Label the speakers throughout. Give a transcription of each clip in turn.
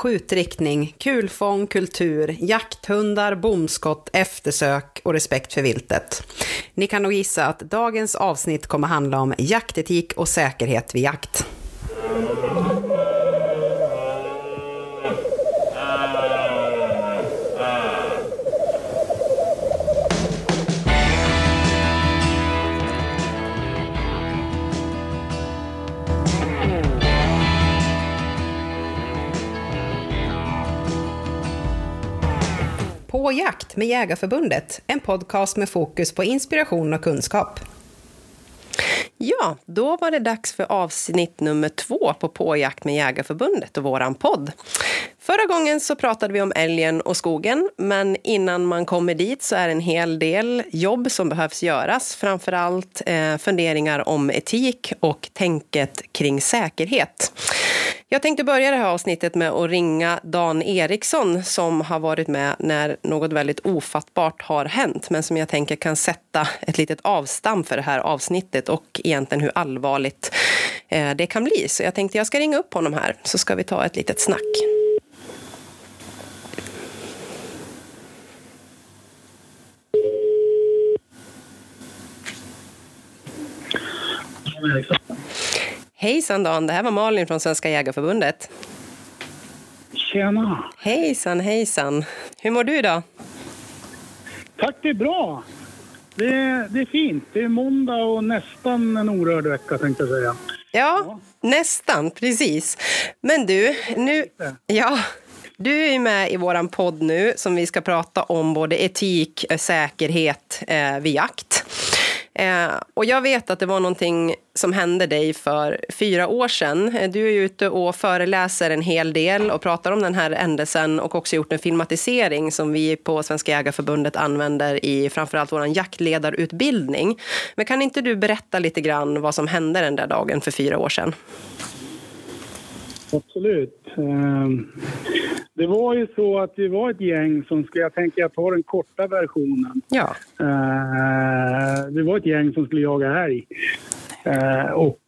Speaker 1: skjutriktning, kulfång, kultur, jakthundar, bomskott, eftersök och respekt för viltet. Ni kan nog gissa att dagens avsnitt kommer handla om jaktetik och säkerhet vid jakt. Jakt med Jägarförbundet, en podcast med fokus på inspiration och kunskap.
Speaker 2: Ja, då var det dags för avsnitt nummer två på Påjakt med Jägarförbundet och våran podd. Förra gången så pratade vi om älgen och skogen, men innan man kommer dit så är det en hel del jobb som behövs göras. Framförallt eh, funderingar om etik och tänket kring säkerhet. Jag tänkte börja det här avsnittet med att ringa Dan Eriksson som har varit med när något väldigt ofattbart har hänt men som jag tänker kan sätta ett litet avstamp för det här avsnittet och egentligen hur allvarligt eh, det kan bli. Så jag tänkte jag ska ringa upp honom här så ska vi ta ett litet snack. Hejsan Dan, det här var Malin från Svenska Jägarförbundet.
Speaker 3: Tjena!
Speaker 2: Hejsan, hejsan. Hur mår du idag?
Speaker 3: Tack, det är bra. Det är, det är fint. Det är måndag och nästan en orörd vecka tänkte jag säga.
Speaker 2: Ja, ja. nästan, precis. Men du, nu... Ja, du är med i vår podd nu som vi ska prata om både etik, och säkerhet eh, vid jakt. Eh, och jag vet att det var någonting som hände dig för fyra år sedan. Eh, du är ute och föreläser en hel del och pratar om den här händelsen och också gjort en filmatisering som vi på Svenska Jägareförbundet använder i framförallt vår jaktledarutbildning. Men kan inte du berätta lite grann vad som hände den där dagen för fyra år sedan?
Speaker 3: Absolut. Ehm, det var ju så att vi var ett gäng som skulle, jag tänker jag tar den korta versionen.
Speaker 2: Ja.
Speaker 3: Ehm, det var ett gäng som skulle jaga älg. Ehm, och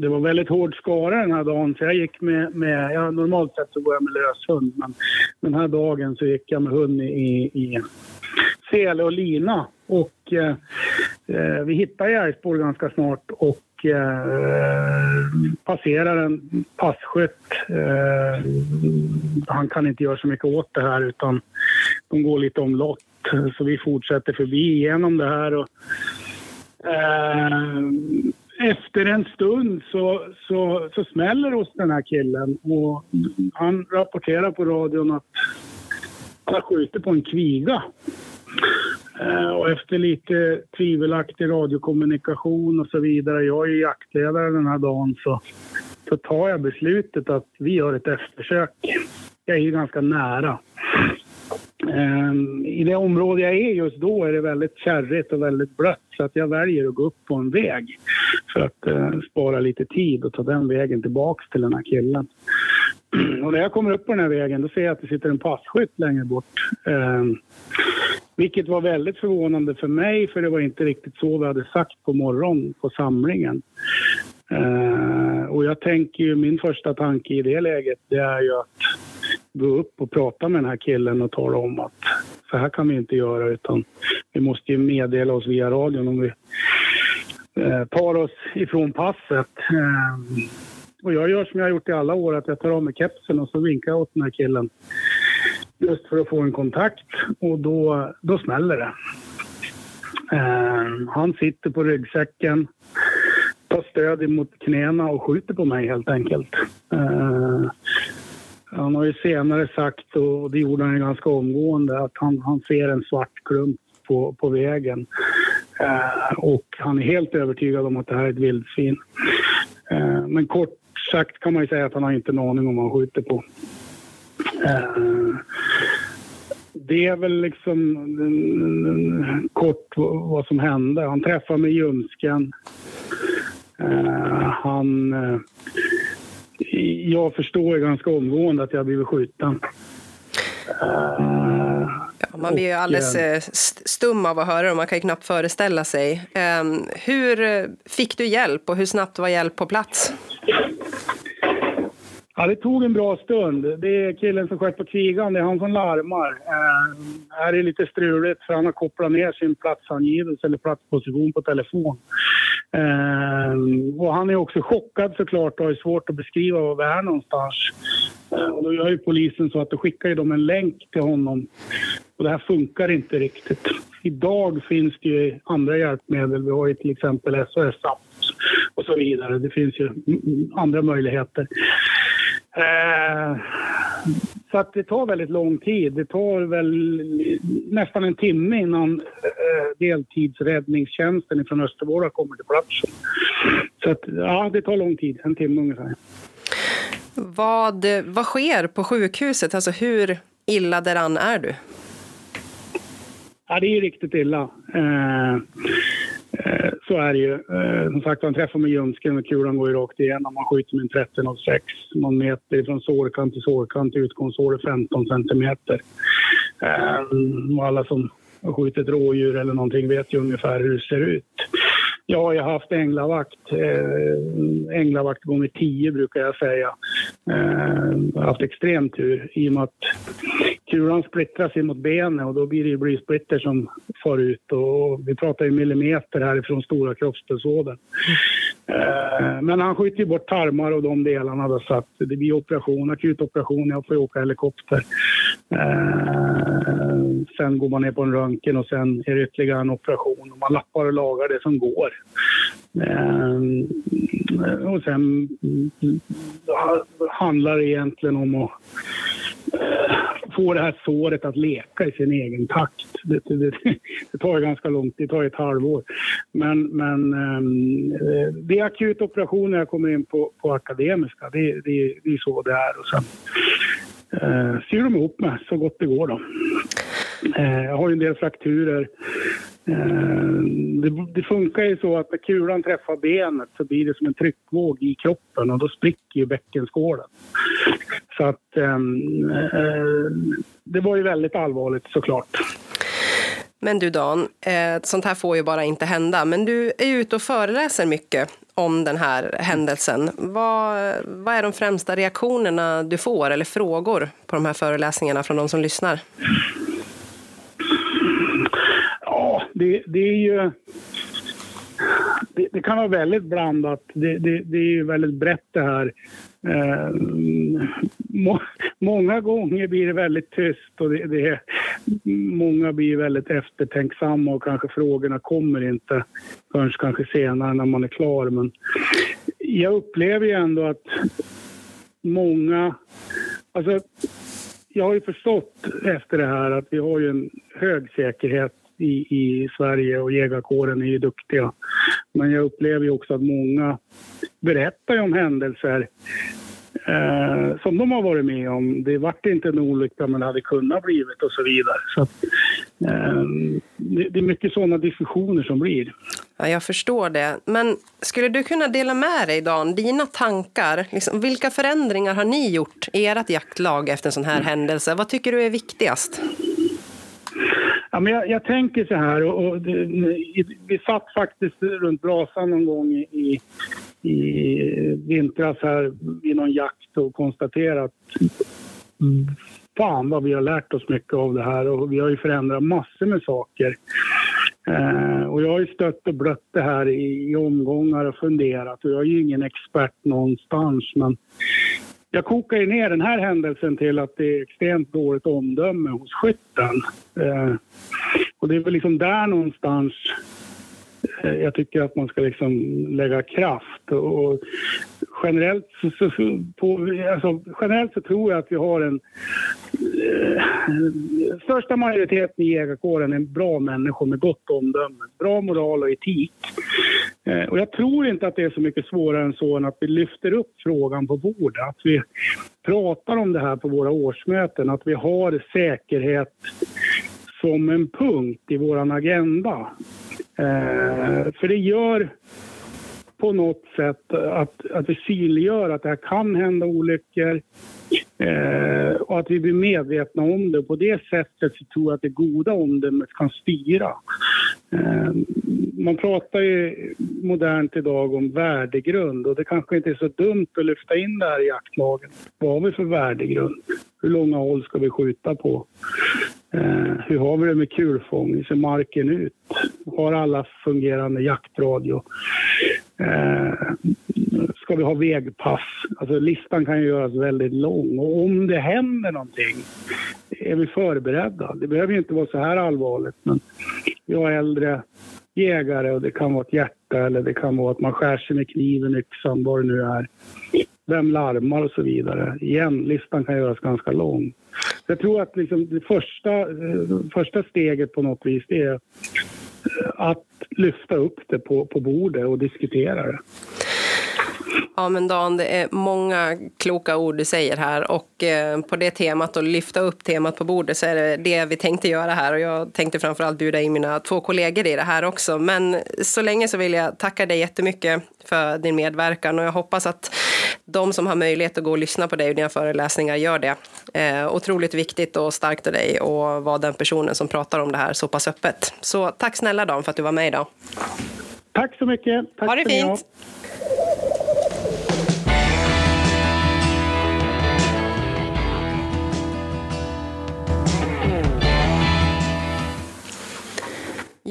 Speaker 3: det var väldigt hård skara den här dagen så jag gick med, med ja, normalt sett så går jag med lös hund men den här dagen så gick jag med hund i, i sele och lina. Och eh vi hittade älgspår ganska snart och eh, passerar en passkytt. Eh, han kan inte göra så mycket åt det här utan de går lite omlott. Så vi fortsätter förbi igenom det här. Och, eh, efter en stund så, så, så smäller det hos den här killen och han rapporterar på radion att han skjuter på en kviga. Eh, och efter lite tvivelaktig radiokommunikation och så vidare, jag är jaktledare den här dagen, så, så tar jag beslutet att vi gör ett eftersök. Jag är ju ganska nära. Ehm, I det område jag är just då är det väldigt kärrigt och väldigt blött så att jag väljer att gå upp på en väg för att eh, spara lite tid och ta den vägen tillbaks till den här killen. Och när jag kommer upp på den här vägen då ser jag att det sitter en passkytt längre bort. Ehm, vilket var väldigt förvånande för mig för det var inte riktigt så vi hade sagt på morgonen på samlingen. Ehm, och jag tänker ju, min första tanke i det läget det är ju att gå upp och prata med den här killen och tala om att så här kan vi inte göra utan vi måste ju meddela oss via radion om vi eh, tar oss ifrån passet. Eh, och jag gör som jag har gjort i alla år, att jag tar av mig kepsen och så vinkar jag åt den här killen. Just för att få en kontakt och då, då smäller det. Eh, han sitter på ryggsäcken, tar stöd mot knäna och skjuter på mig helt enkelt. Eh, han har ju senare sagt, och det gjorde han ganska omgående, att han, han ser en svart klump på, på vägen. Eh, och han är helt övertygad om att det här är ett vildsvin. Eh, men kort sagt kan man ju säga att han har inte en aning om vad han skjuter på. Eh, det är väl liksom mm, mm, kort vad som hände. Han träffar mig i ljumsken. Eh, han... Eh, jag förstår ganska omgående att jag blivit skjuten.
Speaker 2: Ja, man blir ju alldeles stum av att höra det och man kan ju knappt föreställa sig. Ehm, hur fick du hjälp och hur snabbt var hjälp på plats?
Speaker 3: Ja, det tog en bra stund. Det är killen som sköt på kvigan, det är han som larmar. Eh, här är lite struligt för han har kopplat ner sin platsangivelse eller platsposition på telefon. Eh, och han är också chockad såklart och har svårt att beskriva var vi är någonstans. Eh, och då gör ju polisen så att då skickar ju de en länk till honom. Och det här funkar inte riktigt. Idag finns det ju andra hjälpmedel. Vi har ju till exempel SOS-app och så vidare. Det finns ju andra möjligheter. Eh, så att det tar väldigt lång tid. Det tar väl nästan en timme innan eh, deltidsräddningstjänsten från Östervåla kommer till platsen. Så att, ja, det tar lång tid, en timme ungefär.
Speaker 2: Vad, vad sker på sjukhuset? Alltså hur illa däran är du?
Speaker 3: Ja, det är riktigt illa. Eh, eh, så är det ju. Eh, som sagt, han träffar med ljumsken och kulan går ju rakt igenom. Man skjuter med en 13,06. Man meter från sårkant till sårkant. Utgångshål 15 centimeter. Eh, och alla som har skjutit rådjur eller någonting vet ju ungefär hur det ser ut. Jag har ju haft änglavakt. Eh, änglavakt gånger tio brukar jag säga. Eh, jag har haft extrem tur i och med att kulan splittras mot benet och då blir det ju blysplitter som far ut. Och vi pratar ju millimeter härifrån stora kroppspulsådern. Eh, men han skjuter ju bort tarmar och de delarna då, så att det blir operation, akut operation. Jag får ju åka helikopter. Eh, sen går man ner på en röntgen och sen är det ytterligare en operation. Och man lappar och lagar det som går. Eh, och sen mm, mm, handlar det egentligen om att få det här såret att leka i sin egen takt. Det, det, det tar ganska långt, det tar ett halvår. Men, men ehm, eh, det är akut operation när jag kommer in på, på Akademiska. Det, det, det är så det är. Och sen, eh, syr de ihop mig så gott det går. Då. Eh, jag har ju en del frakturer. Eh, det, det, funkar ju så att när kulan träffar benet så blir det som en tryckvåg i kroppen och då spricker ju bäckenskålen. Så att ehm, eh, det var ju väldigt allvarligt såklart.
Speaker 2: Men du Dan, eh, sånt här får ju bara inte hända. Men du är ute och föreläser mycket om den här händelsen. Vad, vad är de främsta reaktionerna du får eller frågor på de här föreläsningarna från de som lyssnar?
Speaker 3: Det, det är ju... Det, det, kan vara väldigt blandat. Det, det, det är ju väldigt brett det här. Eh, må, många gånger blir det väldigt tyst och det, det, många blir väldigt eftertänksamma och kanske frågorna kommer inte förrän kanske senare när man är klar. Men jag upplever ju ändå att många... Alltså, jag har ju förstått efter det här att vi har ju en hög säkerhet i, i Sverige och jägarkåren är ju duktiga. Men jag upplever ju också att många berättar om händelser eh, som de har varit med om. Det vart inte en olycka men det hade kunnat blivit och så vidare. Så att, eh, det, det, är mycket sådana diskussioner som blir.
Speaker 2: Ja, jag förstår det. Men skulle du kunna dela med dig, Dan, dina tankar? Liksom, vilka förändringar har ni gjort i ert jaktlag efter en sån här mm. händelse? Vad tycker du är viktigast?
Speaker 3: Ja, men jag, jag, tänker så här, och, och det, vi satt faktiskt runt brasan någon gång i, i vintras här vid någon jakt och konstaterat mm, fan vad vi har lärt oss mycket av det här och vi har ju förändrat massor med saker. Eh, och jag har ju stött och blött det här i, i omgångar och funderat och jag är ju ingen expert någonstans men jag kokar ju ner den här händelsen till att det är extremt dåligt omdöme hos skytten. Eh, och det är väl liksom där någonstans jag tycker att man ska liksom lägga kraft. Och generellt, så, så, på, alltså, generellt så tror jag att vi har en... Eh, största majoriteten i jägarkåren är bra människor med gott omdöme, bra moral och etik. Eh, och jag tror inte att det är så mycket svårare än så än att vi lyfter upp frågan på bordet. Att vi pratar om det här på våra årsmöten, att vi har säkerhet som en punkt i vår agenda. Eh, för det gör på något sätt att, att vi synliggör att det här kan hända olyckor. Eh, och att vi blir medvetna om det. På det sättet så tror jag att det goda omdömet kan styra. Eh, man pratar ju modernt idag om värdegrund och det kanske inte är så dumt att lyfta in det här i jaktlagen. Vad har vi för värdegrund? Hur långa håll ska vi skjuta på? Eh, hur har vi det med kulfång? Hur ser marken ut? Har alla fungerande jaktradio? Eh, ska vi ha vägpass? Alltså listan kan ju göras väldigt lång och om det händer någonting är vi förberedda. Det behöver ju inte vara så här allvarligt men vi har äldre jägare och det kan vara ett hjärta eller det kan vara att man skär sig med kniven, yxan, vad det nu är. Vem larmar och så vidare. Igen, listan kan göras ganska lång. Jag tror att liksom det första, eh, första steget på något vis är eh, att lyfta upp det på, på bordet och diskutera det.
Speaker 2: Ja men Dan, det är många kloka ord du säger här och eh, på det temat och lyfta upp temat på bordet så är det det vi tänkte göra här och jag tänkte framförallt bjuda in mina två kollegor i det här också. Men så länge så vill jag tacka dig jättemycket för din medverkan och jag hoppas att de som har möjlighet att gå och lyssna på dig och dina föreläsningar gör det. Eh, otroligt viktigt och starkt av dig och vara den personen som pratar om det här så pass öppet. Så tack snälla Dan för att du var med idag.
Speaker 3: Tack så mycket. Tack
Speaker 2: ha det fint.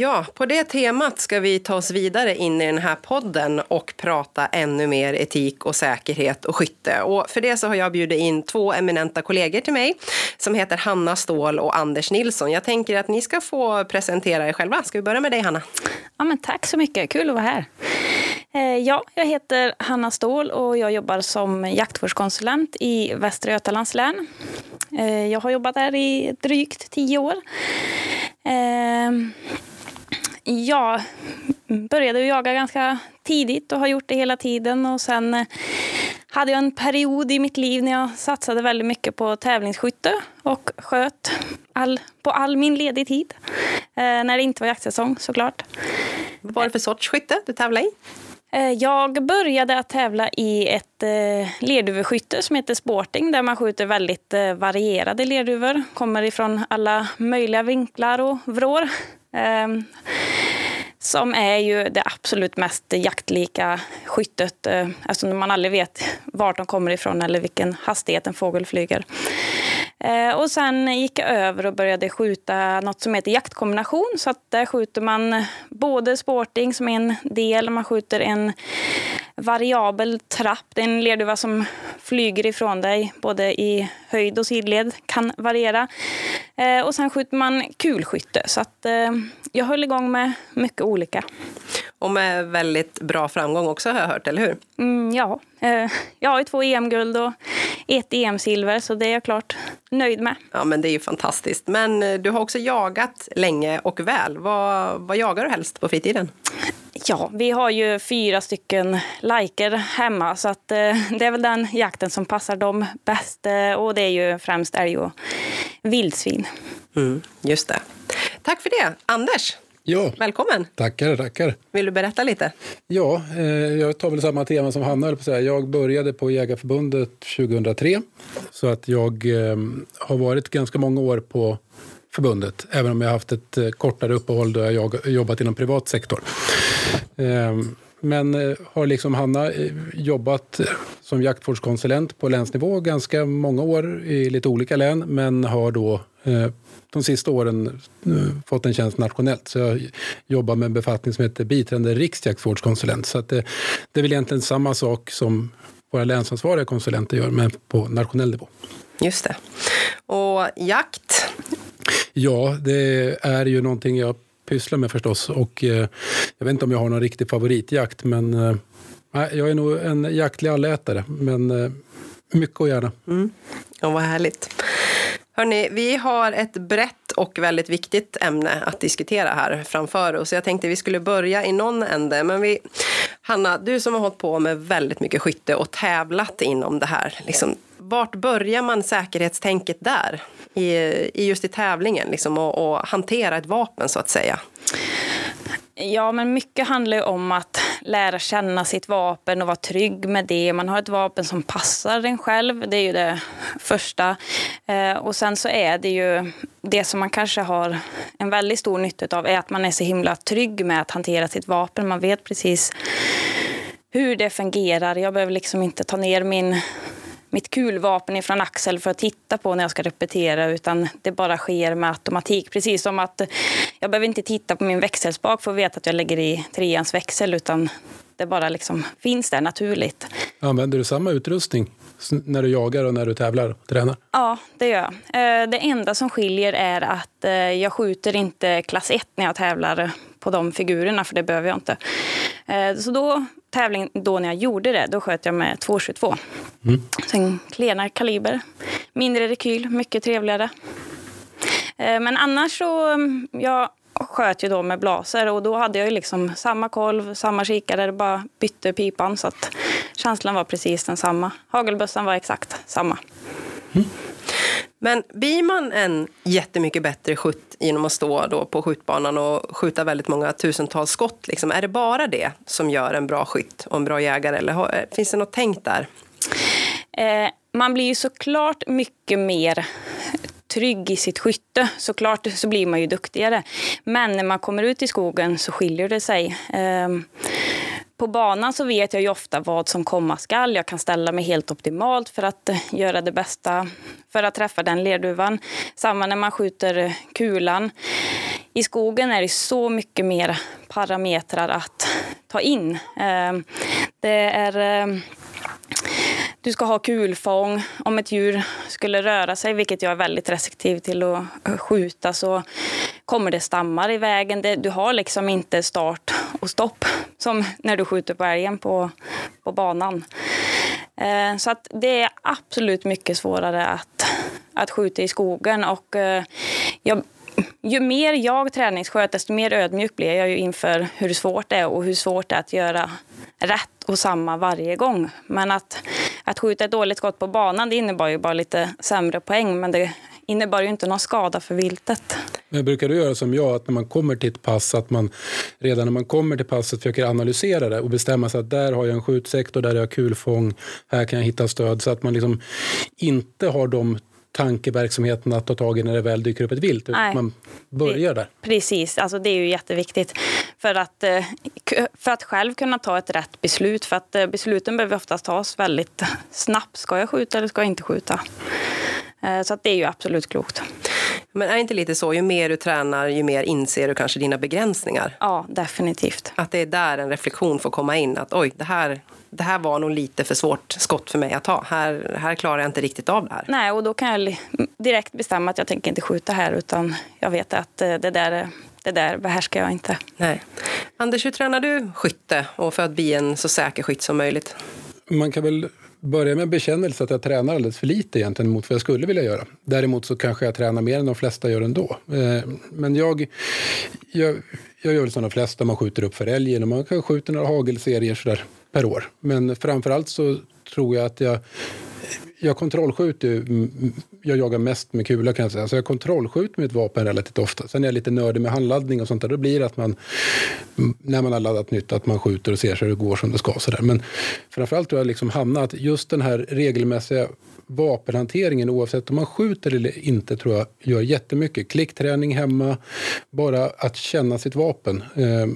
Speaker 2: Ja, på det temat ska vi ta oss vidare in i den här podden och prata ännu mer etik och säkerhet och skytte. Och för det så har jag bjudit in två eminenta kollegor till mig som heter Hanna Ståhl och Anders Nilsson. Jag tänker att ni ska få presentera er själva. Ska vi börja med dig Hanna?
Speaker 4: Ja, men tack så mycket, kul att vara här. Eh, ja, jag heter Hanna Ståhl och jag jobbar som jaktvårdskonsulent i Västra Götalands län. Eh, jag har jobbat där i drygt tio år. Eh, jag började jaga ganska tidigt och har gjort det hela tiden. Och sen hade jag en period i mitt liv när jag satsade väldigt mycket på tävlingsskytte och sköt all, på all min ledig tid. När det inte var jaktsäsong såklart.
Speaker 2: Vad var det för sorts skytte du tävlade i?
Speaker 4: Eh, jag började att tävla i ett eh, lerduveskytte som heter sporting där man skjuter väldigt eh, varierade lerduvor. Kommer ifrån alla möjliga vinklar och vrår. Ehm, som är ju det absolut mest jaktlika skyttet eftersom alltså man aldrig vet vart de kommer ifrån eller vilken hastighet en fågel flyger. Eh, och sen gick jag över och började skjuta något som heter jaktkombination. Så att där skjuter man både sporting som en del, man skjuter en variabel trapp. Det är en lerduva som flyger ifrån dig både i höjd och sidled, kan variera. Eh, och sen skjuter man kulskytte. Så att eh, jag höll igång med mycket olika.
Speaker 2: Och med väldigt bra framgång också har jag hört, eller hur?
Speaker 4: Mm, ja, eh, jag har ju två EM-guld och ett EM-silver så det är jag klart nöjd med.
Speaker 2: Ja men det är ju fantastiskt. Men eh, du har också jagat länge och väl. Vad, vad jagar du helst på fritiden?
Speaker 4: Ja, vi har ju fyra stycken liker hemma så att, eh, det är väl den jakten som passar dem bäst. Eh, och det är ju främst älg och vildsvin.
Speaker 2: Mm, just det. Tack för det. Anders,
Speaker 5: Ja,
Speaker 2: välkommen.
Speaker 5: tackar, tackar.
Speaker 2: Vill du berätta lite?
Speaker 5: Ja, eh, jag tar väl samma tema som Hanna, på säga. Jag började på Jägarförbundet 2003. Så att jag eh, har varit ganska många år på förbundet, även om jag har haft ett eh, kortare uppehåll då jag jobbat inom privat sektor. Ehm, men eh, har liksom Hanna eh, jobbat som jaktvårdskonsulent på länsnivå ganska många år i lite olika län, men har då de sista åren fått en tjänst nationellt. Så jag jobbar med en befattning som heter biträdande riksjaktvårdskonsulent. Så att det, det är väl egentligen samma sak som våra länsansvariga konsulenter gör, men på nationell nivå.
Speaker 2: Just det. Och jakt.
Speaker 5: Ja, det är ju någonting jag pysslar med förstås. Och eh, jag vet inte om jag har någon riktig favoritjakt, men eh, jag är nog en jaktlig allätare. Men eh, mycket och gärna.
Speaker 2: Och vad härligt. Hörrni, vi har ett brett och väldigt viktigt ämne att diskutera här framför oss. Jag tänkte vi skulle börja i någon ände. Men vi, Hanna, du som har hållit på med väldigt mycket skytte och tävlat inom det här. Liksom, vart börjar man säkerhetstänket där? I, i just i tävlingen liksom, och, och hantera ett vapen så att säga.
Speaker 4: Ja, men mycket handlar ju om att lära känna sitt vapen och vara trygg med det. Man har ett vapen som passar en själv. Det är ju det första. Eh, och sen så är det ju det som man kanske har en väldigt stor nytta av är att man är så himla trygg med att hantera sitt vapen. Man vet precis hur det fungerar. Jag behöver liksom inte ta ner min mitt kulvapen ifrån axel för att titta på när jag ska repetera utan det bara sker med automatik. Precis som att jag behöver inte titta på min växelspak för att veta att jag lägger i treans växel utan det bara liksom finns där naturligt.
Speaker 5: Använder du samma utrustning när du jagar och när du tävlar och tränar?
Speaker 4: Ja, det gör jag. Eh, det enda som skiljer är att eh, jag skjuter inte klass 1 när jag tävlar på de figurerna, för det behöver jag inte. Eh, så då, tävling, då när jag gjorde det, då sköt jag med 222. Mm. Så en klenare kaliber. Mindre rekyl, mycket trevligare. Men annars så, mm, jag sköt ju då med blaser och då hade jag ju liksom samma kolv, samma kikare, bara bytte pipan så att känslan var precis densamma. Hagelbössan var exakt samma. Mm.
Speaker 2: Men blir man en jättemycket bättre skytt genom att stå då på skjutbanan och skjuta väldigt många tusentals skott? Liksom? Är det bara det som gör en bra skytt och en bra jägare? Eller eh, finns det något tänkt där?
Speaker 4: Eh, man blir ju såklart mycket mer trygg i sitt skytte. Såklart så blir man ju duktigare. Men när man kommer ut i skogen så skiljer det sig. Eh, på banan så vet jag ju ofta vad som komma skall. Jag kan ställa mig helt optimalt för att eh, göra det bästa för att träffa den lerduvan. Samma när man skjuter eh, kulan. I skogen är det så mycket mer parametrar att ta in. Ehm, det är ehm, du ska ha kulfång. Om ett djur skulle röra sig, vilket jag är väldigt restriktiv till att eh, skjuta, så kommer det stammar i vägen. Du har liksom inte start och stopp som när du skjuter på älgen på, på banan. Eh, så att det är absolut mycket svårare att, att skjuta i skogen. Och eh, jag, ju mer jag träningssköt, desto mer ödmjuk blir jag ju inför hur svårt det är och hur svårt det är att göra rätt och samma varje gång. Men att, att skjuta ett dåligt skott på banan det innebar ju bara lite sämre poäng men det innebar ju inte någon skada för viltet.
Speaker 5: Men brukar du göra som jag, att när man kommer till ett pass, att man redan när man kommer till passet försöker analysera det och bestämma sig att där har jag en skjutsektor, där har jag kulfång, här kan jag hitta stöd, så att man liksom inte har de tankeverksamheten att ta tag i när det väl dyker upp ett vilt. Nej, man börjar där.
Speaker 4: Precis, alltså det är ju jätteviktigt för att, eh, för att själv kunna ta ett rätt beslut. För att eh, besluten behöver oftast tas väldigt snabbt. Ska jag skjuta eller ska jag inte skjuta? Eh, så att det är ju absolut klokt.
Speaker 2: Men är det inte lite så, ju mer du tränar, ju mer inser du kanske dina begränsningar?
Speaker 4: Ja, definitivt.
Speaker 2: Att det är där en reflektion får komma in, att oj, det här, det här var nog lite för svårt skott för mig att ta. Här, här klarar jag inte riktigt av det här.
Speaker 4: Nej, och då kan jag direkt bestämma att jag tänker inte skjuta här, utan jag vet att eh, det där det där behärskar jag inte.
Speaker 2: Nej. Anders, hur tränar du skytte och för att bli en så säker skytt som möjligt?
Speaker 5: Man kan väl börja med en bekännelse att jag tränar alldeles för lite egentligen mot vad jag skulle vilja göra. Däremot så kanske jag tränar mer än de flesta gör ändå. Eh, men jag, jag, jag gör som de flesta, man skjuter upp för älgen och man kan skjuta några hagelserier sådär per år. Men framförallt så tror jag att jag jag kontrollskjuter jag jagar mest med kula kan jag säga. Så jag kontrollskjuter mitt vapen relativt ofta. Sen är jag lite nördig med handladdning och sånt där. Då blir det att man, när man har laddat nytt, att man skjuter och ser så det går som det ska. Så där. Men framförallt tror jag liksom hamnat, att just den här regelmässiga vapenhanteringen oavsett om man skjuter eller inte tror jag gör jättemycket. Klickträning hemma, bara att känna sitt vapen eh,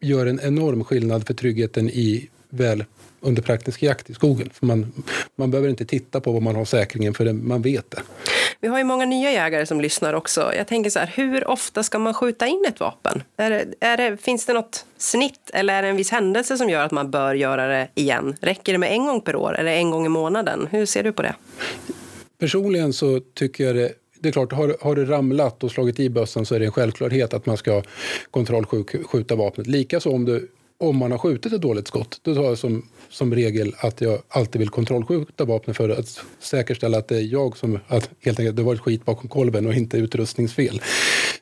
Speaker 5: gör en enorm skillnad för tryggheten i väl under praktisk jakt i skogen. För man, man behöver inte titta på vad man har säkringen för det, man vet det.
Speaker 2: Vi har ju många nya jägare som lyssnar också. Jag tänker så här, hur ofta ska man skjuta in ett vapen? Är det, är det, finns det något snitt eller är det en viss händelse som gör att man bör göra det igen? Räcker det med en gång per år eller en gång i månaden? Hur ser du på det?
Speaker 5: Personligen så tycker jag det det är klart, har, har det ramlat och slagit i bössan så är det en självklarhet att man ska kontrollskjuta vapnet. Likaså om du om man har skjutit ett dåligt skott, då tar jag som, som regel att jag alltid vill kontrollskjuta vapnet för att säkerställa att det är jag som, att helt enkelt det varit skit bakom kolven och inte utrustningsfel.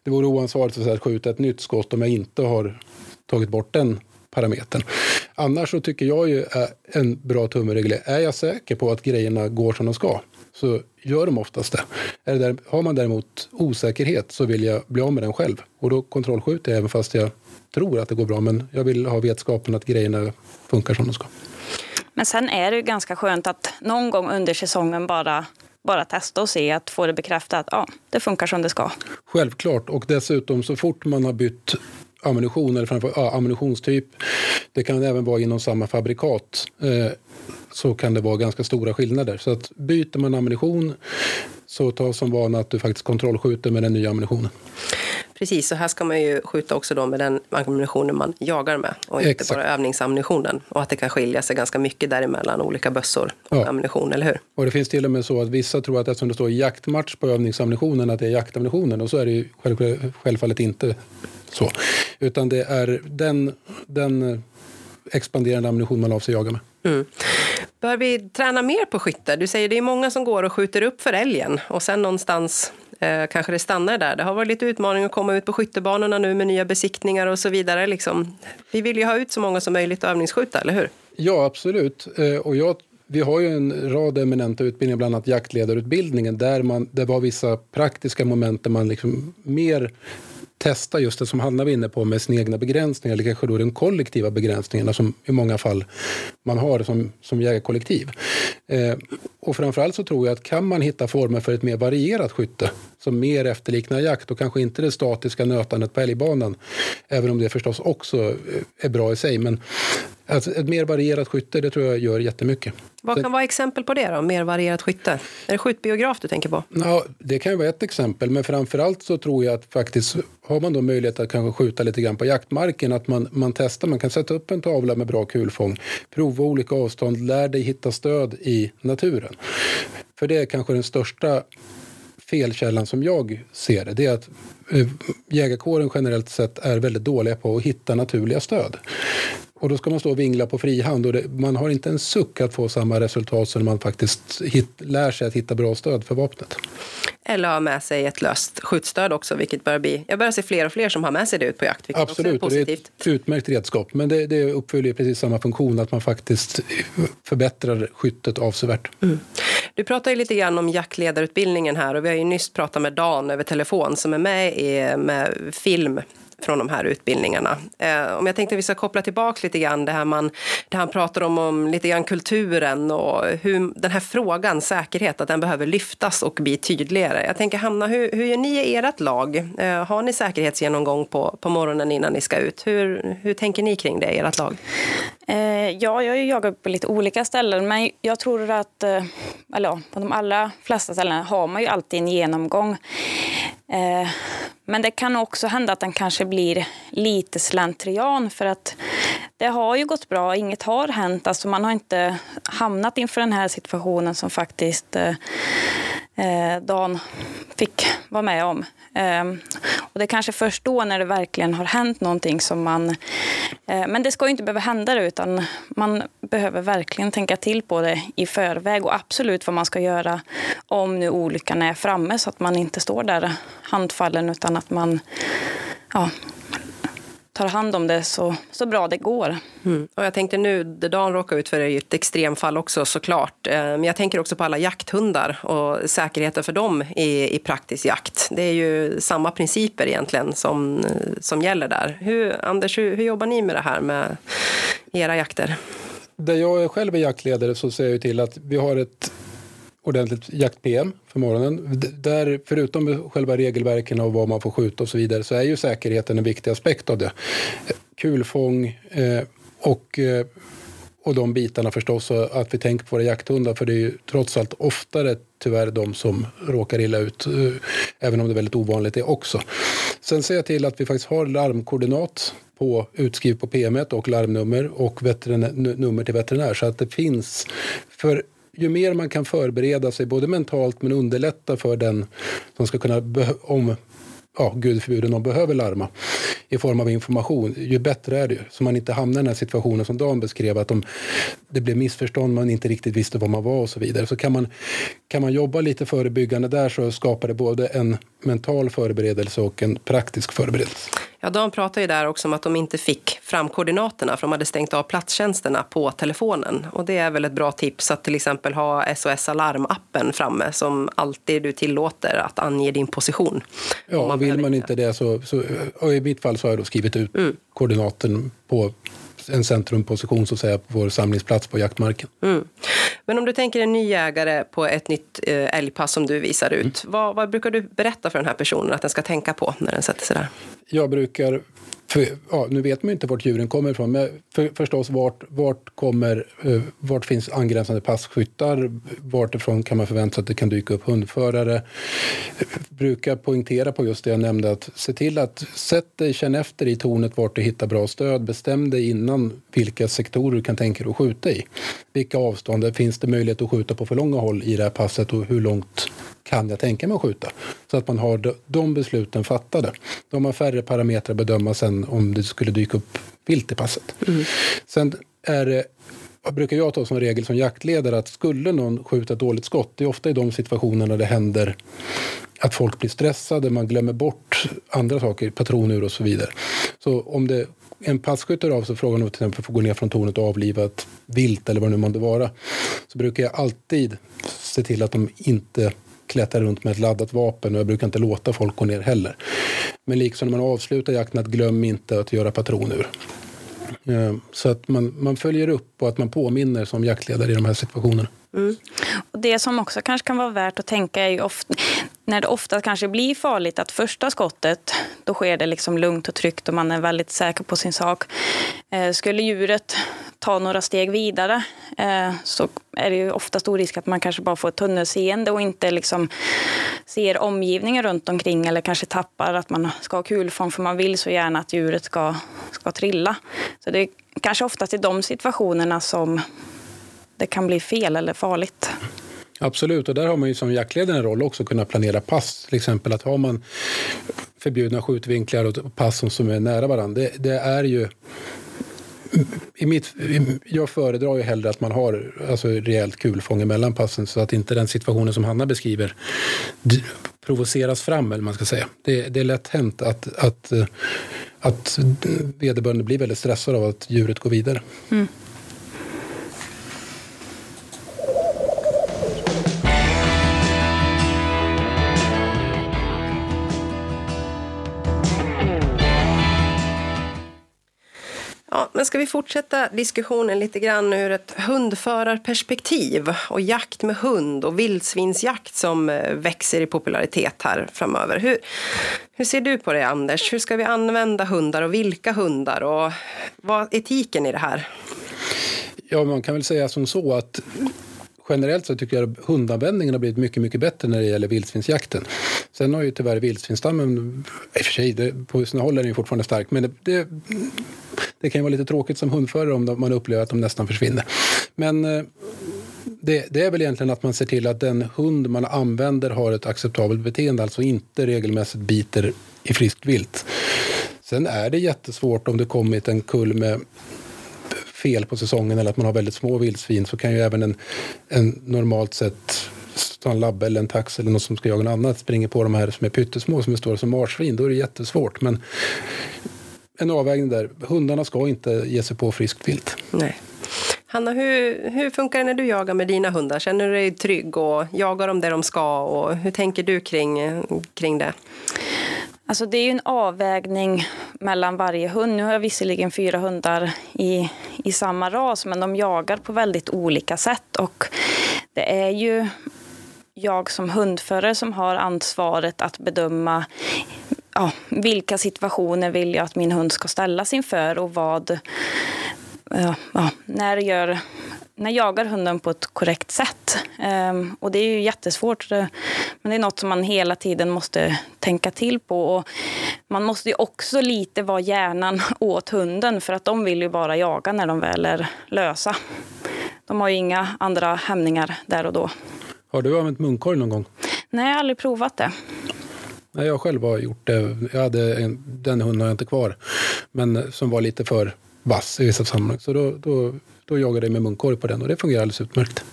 Speaker 5: Det vore oansvarigt att skjuta ett nytt skott om jag inte har tagit bort den parametern. Annars så tycker jag ju eh, en bra tumregel är jag säker på att grejerna går som de ska så gör de oftast det. Är det där, har man däremot osäkerhet så vill jag bli av med den själv. Och då kontrollskjuter jag även fast jag tror att det går bra. Men jag vill ha vetskapen att grejerna funkar som de ska.
Speaker 4: Men sen är det ju ganska skönt att någon gång under säsongen bara bara testa och se att få det bekräftat att ja, det funkar som det ska.
Speaker 5: Självklart, och dessutom så fort man har bytt ammunition eller framför, ja, ammunitionstyp, det kan även vara inom samma fabrikat, eh, så kan det vara ganska stora skillnader. Så att byter man ammunition så ta som vana att du faktiskt kontrollskjuter med den nya ammunitionen.
Speaker 2: Precis, så här ska man ju skjuta också då med den ammunitionen man jagar med och inte Exakt. bara övningsammunitionen. Och att det kan skilja sig ganska mycket däremellan olika bössor och ja. ammunition, eller hur?
Speaker 5: Och det finns till och med så att vissa tror att eftersom det står jaktmatch på övningsammunitionen att det är jaktammunitionen och så är det ju självfallet inte så. Utan det är den, den expanderande ammunition man avser jaga med. Mm.
Speaker 2: Bör vi träna mer på skytte? Du säger det är många som går och skjuter upp för älgen och sen någonstans eh, kanske det stannar där. Det har varit lite utmaning att komma ut på skyttebanorna nu med nya besiktningar och så vidare. Liksom. Vi vill ju ha ut så många som möjligt att övningsskjuta, eller hur?
Speaker 5: Ja, absolut. Eh, och jag vi har ju en rad eminenta utbildningar, bland annat jaktledarutbildningen, där man, det var vissa praktiska moment där man liksom mer testa just det som Hanna var inne på med sina egna begränsningar, eller kanske då de kollektiva begränsningarna som i många fall man har som, som jägarkollektiv. Eh, och framförallt så tror jag att kan man hitta former för ett mer varierat skytte som mer efterliknar jakt och kanske inte det statiska nötandet på älgbanan, även om det förstås också eh, är bra i sig. Men alltså ett mer varierat skytte, det tror jag gör jättemycket.
Speaker 2: Vad kan vara exempel på det då, mer varierat skytte? Är det skjutbiograf du tänker på?
Speaker 5: Ja, det kan ju vara ett exempel, men framförallt så tror jag att faktiskt har man då möjlighet att kanske skjuta lite grann på jaktmarken, att man, man testar, man kan sätta upp en tavla med bra kulfång, prova olika avstånd, lär dig hitta stöd i naturen. För det är kanske den största felkällan som jag ser det, det är att eh, jägarkåren generellt sett är väldigt dåliga på att hitta naturliga stöd. Och då ska man stå och vingla på frihand och det, man har inte en suck att få samma resultat som man faktiskt hit, lär sig att hitta bra stöd för vapnet.
Speaker 2: Eller ha med sig ett löst skjutstöd också, vilket börjar bli... Jag börjar se fler och fler som har med sig det ut på jakt, vilket
Speaker 5: Absolut, också är positivt. det är ett utmärkt redskap. Men det, det uppfyller precis samma funktion, att man faktiskt förbättrar skyttet avsevärt. Mm.
Speaker 2: Du pratar ju lite grann om jaktledarutbildningen här och vi har ju nyss pratat med Dan över telefon som är med i, med film från de här utbildningarna. Eh, om jag tänkte att vi ska koppla tillbaka lite grann det här man, det han pratar om, om lite grann kulturen och hur den här frågan, säkerhet, att den behöver lyftas och bli tydligare. Jag tänker Hanna, hur, hur gör ni i ert lag? Eh, har ni säkerhetsgenomgång på, på morgonen innan ni ska ut? Hur, hur tänker ni kring det i ert lag?
Speaker 4: Eh, ja, jag har jagat på lite olika ställen, men jag tror att eh, eller på de allra flesta ställen har man ju alltid en genomgång. Eh, men det kan också hända att den kanske blir lite slentrian för att det har ju gått bra, inget har hänt. Alltså man har inte hamnat inför den här situationen som faktiskt eh, eh Dan fick vara med om. Eh, och det är kanske först då när det verkligen har hänt någonting som man... Eh, men det ska ju inte behöva hända det utan man behöver verkligen tänka till på det i förväg och absolut vad man ska göra om nu olyckan är framme så att man inte står där handfallen utan att man ja, tar hand om det så, så bra det går.
Speaker 2: Mm. Och jag tänkte nu, det Dan råkar ut för är ju ett extremfall också såklart. Eh, men jag tänker också på alla jakthundar och säkerheten för dem i, i praktisk jakt. Det är ju samma principer egentligen som, som gäller där. Hur, Anders, hur, hur jobbar ni med det här med era jakter?
Speaker 5: Där jag själv är jaktledare så ser jag till att vi har ett ordentligt jakt-PM för morgonen. Där, förutom själva regelverken och vad man får skjuta och så vidare så är ju säkerheten en viktig aspekt av det. Kulfång eh, och, eh, och de bitarna förstås. och Att vi tänker på våra jakthundar för det är ju trots allt oftare tyvärr de som råkar illa ut. Eh, även om det är väldigt ovanligt det också. Sen ser jag till att vi faktiskt har larmkoordinat på, utskrivet på PM och larmnummer och nummer till veterinär så att det finns. För ju mer man kan förbereda sig, både mentalt men underlätta för den som ska kunna, om ja, gud förbjude någon behöver larma i form av information, ju bättre är det ju. Så man inte hamnar i den här situationen som Dan beskrev, att de, det blev missförstånd, man inte riktigt visste var man var och så vidare. Så kan man, kan man jobba lite förebyggande där så skapar det både en mental förberedelse och en praktisk förberedelse.
Speaker 2: Ja, Dan pratar ju där också om att de inte fick fram koordinaterna för de hade stängt av platstjänsterna på telefonen. Och det är väl ett bra tips att till exempel ha SOS Alarm-appen framme som alltid du tillåter att ange din position.
Speaker 5: Ja, man vill man inte det så, så i mitt fall så har jag då skrivit ut mm. koordinaten på en centrumposition så att säga, på vår samlingsplats på jaktmarken. Mm.
Speaker 2: Men om du tänker en ny jägare på ett nytt eh, älgpass som du visar ut, mm. vad, vad, brukar du berätta för den här personen att den ska tänka på när den sätter sig där?
Speaker 5: Jag brukar för, ja, nu vet man ju inte vart djuren kommer ifrån, men för, förstås vart, vart, kommer, eh, vart finns angränsande passkyttar? Vartifrån kan man förvänta sig att det kan dyka upp hundförare? Jag brukar poängtera på just det jag nämnde, att se till att sätt dig, känn efter i tornet vart du hittar bra stöd. Bestäm dig innan vilka sektorer du kan tänka dig att skjuta i. Vilka avstånd, finns det möjlighet att skjuta på för långa håll i det här passet och hur långt kan jag tänka mig att skjuta? Så att man har de besluten fattade. Då har färre parametrar att bedöma sen om det skulle dyka upp vilt i passet. Mm. Sen är det brukar jag ta som regel som jaktledare att skulle någon skjuta ett dåligt skott, det är ofta i de situationerna det händer att folk blir stressade, man glömmer bort andra saker, patronur och så vidare. Så om det en passkytt av sig frågan om till exempel får gå ner från tornet och avliva ett vilt eller vad det nu månde vara, så brukar jag alltid se till att de inte klättrar runt med ett laddat vapen och jag brukar inte låta folk gå ner heller. Men liksom när man avslutar jakten, att glöm inte att göra patronur. Ehm, så att man, man följer upp och att man påminner som jaktledare i de här situationerna. Mm.
Speaker 4: Och det som också kanske kan vara värt att tänka är ju ofta, när det ofta kanske blir farligt att första skottet, då sker det liksom lugnt och tryggt och man är väldigt säker på sin sak. Eh, skulle djuret ta några steg vidare eh, så är det ju ofta stor risk att man kanske bara får ett tunnelseende och inte liksom ser omgivningen runt omkring eller kanske tappar att man ska ha kulfång för man vill så gärna att djuret ska, ska trilla. Så det är kanske oftast i de situationerna som det kan bli fel eller farligt.
Speaker 5: Absolut, och där har man ju som jaktledare en roll också att kunna planera pass. Till exempel att har man förbjudna skjutvinklar och pass som är nära varandra, det, det är ju i mitt, jag föredrar ju hellre att man har alltså, rejält kulfång mellan passen så att inte den situationen som Hanna beskriver provoceras fram. Eller man ska säga. Det, det är lätt hänt att, att, att vederbörande blir väldigt stressad av att djuret går vidare. Mm.
Speaker 2: Men ska vi fortsätta diskussionen lite grann ur ett hundförarperspektiv och jakt med hund och vildsvinsjakt som eh, växer i popularitet här framöver. Hur, hur ser du på det Anders? Hur ska vi använda hundar och vilka hundar och vad är etiken i det här?
Speaker 5: Ja, man kan väl säga som så att generellt så tycker jag att hundanvändningen har blivit mycket, mycket bättre när det gäller vildsvinsjakten. Sen har ju tyvärr vildsvinsstammen, i och för sig, det, på sina håll är den ju fortfarande stark, men det, det, det kan ju vara lite tråkigt som hundförare om man upplever att de nästan försvinner. Men eh, det, det, är väl egentligen att man ser till att den hund man använder har ett acceptabelt beteende, alltså inte regelmässigt biter i friskt vilt. Sen är det jättesvårt om det kommit en kull med fel på säsongen eller att man har väldigt små vildsvin så kan ju även en, en normalt sett en labbe eller en tax eller något som ska jaga något annat springer på de här som är pyttesmå som är stora som marsvin. Då är det jättesvårt. Men en avvägning där. Hundarna ska inte ge sig på friskt vilt.
Speaker 2: Nej. Hanna, hur, hur funkar det när du jagar med dina hundar? Känner du dig trygg och jagar de det de ska? Och hur tänker du kring, kring det?
Speaker 4: Alltså det är ju en avvägning mellan varje hund. Nu har jag visserligen fyra hundar i, i samma ras, men de jagar på väldigt olika sätt. Och det är ju jag som hundförare som har ansvaret att bedöma ja, vilka situationer vill jag att min hund ska ställas inför och vad... Ja, när, gör, när jagar hunden på ett korrekt sätt. Um, och det är ju jättesvårt. Men det är något som man hela tiden måste tänka till på. Och man måste ju också lite vara hjärnan åt hunden för att de vill ju bara jaga när de väl är lösa. De har ju inga andra hämningar där och då.
Speaker 5: Har du använt munkorg någon gång?
Speaker 4: Nej, jag har aldrig provat det.
Speaker 5: Nej, jag själv har gjort det. Jag hade en, den hunden har jag inte kvar, men som var lite för vass i vissa sammanhang. Så då, då, då jagade jag med munkorg på den och det fungerar alldeles utmärkt.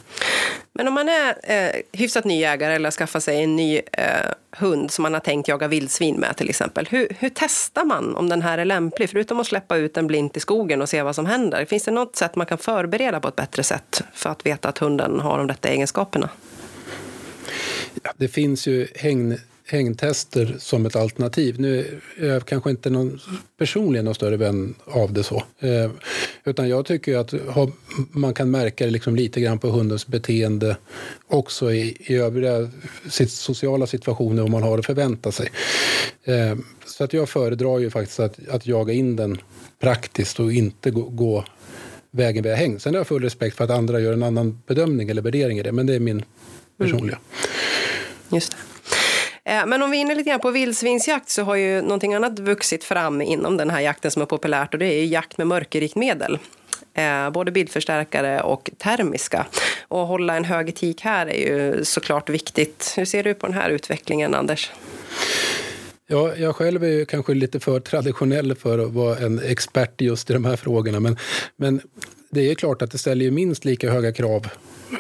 Speaker 2: Men om man är eh, hyfsat ny jägare eller skaffar sig en ny eh, hund som man har tänkt jaga vildsvin med till exempel. Hur, hur, testar man om den här är lämplig? Förutom att släppa ut den blint i skogen och se vad som händer. Finns det något sätt man kan förbereda på ett bättre sätt för att veta att hunden har de rätta egenskaperna?
Speaker 5: Ja, det finns ju hängn hängtester som ett alternativ. Nu är jag kanske inte någon, personligen någon större vän av det så. Eh, utan jag tycker att ha, man kan märka det liksom lite grann på hundens beteende också i, i övriga sitt, sociala situationer om man har att förvänta sig. Eh, så att jag föredrar ju faktiskt att, att jaga in den praktiskt och inte gå, gå vägen via häng. Sen har jag full respekt för att andra gör en annan bedömning eller värdering i det, men det är min personliga.
Speaker 2: Mm. Just det. Eh, men om vi är inne lite grann på vildsvinsjakt så har ju någonting annat vuxit fram inom den här jakten som är populärt och det är jakt med mörkerrikt medel. Eh, både bildförstärkare och termiska. Och att hålla en hög etik här är ju såklart viktigt. Hur ser du på den här utvecklingen, Anders?
Speaker 5: Ja, jag själv är ju kanske lite för traditionell för att vara en expert just i de här frågorna. Men, men det är klart att det ställer ju minst lika höga krav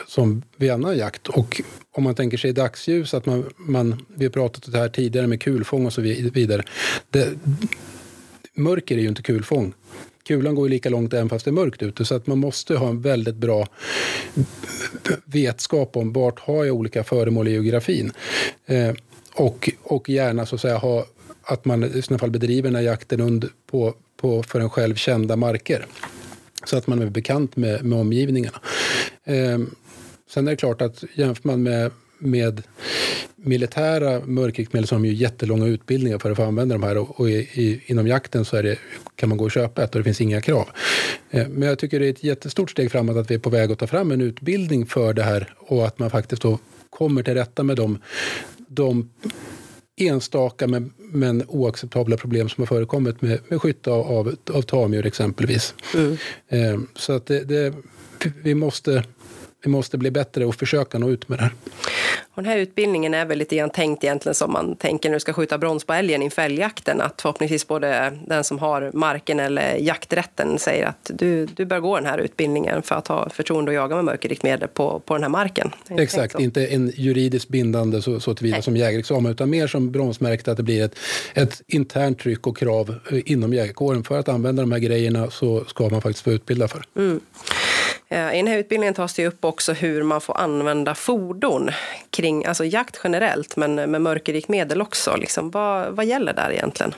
Speaker 5: som vid annan jakt. Och om man tänker sig dagsljus, att man, man, vi har pratat om det här tidigare med kulfång och så vidare. Det, mörker är ju inte kulfång. Kulan går ju lika långt även fast det är mörkt ute så att man måste ha en väldigt bra vetskap om vart har jag olika föremål i geografin. Eh, och, och gärna så att säga ha att man i sådana fall bedriver den här jakten under, på, på för en själv kända marker så att man är bekant med, med omgivningarna. Eh, sen är det klart att jämför man med, med militära mörkriktmedel så har de ju jättelånga utbildningar för att få använda de här och, och i, i, inom jakten så det, kan man gå och köpa ett och det finns inga krav. Eh, men jag tycker det är ett jättestort steg framåt att vi är på väg att ta fram en utbildning för det här och att man faktiskt då kommer till rätta med de, de enstaka men, men oacceptabla problem som har förekommit med, med skytte av, av, av tamdjur exempelvis. Mm. Eh, så att det, det, vi, måste, vi måste bli bättre och försöka nå ut med det här.
Speaker 2: Och den här utbildningen är väl lite grann tänkt egentligen som man tänker när du ska skjuta brons på älgen inför älgjakten. Att förhoppningsvis både den som har marken eller jakträtten säger att du, du bör gå den här utbildningen för att ha förtroende att jaga med mörkerriktmedel på, på den här marken.
Speaker 5: Exakt, inte en juridiskt bindande så, så tillvida Nej. som jägarexamen utan mer som bronsmärkte att det blir ett, ett internt tryck och krav eh, inom jägarkåren. För att använda de här grejerna så ska man faktiskt få utbilda för. Mm.
Speaker 2: Eh, I den här utbildningen tas det upp också hur man får använda fordon kring alltså jakt generellt, men med mörkerrikt medel också. Liksom, vad, vad gäller där egentligen?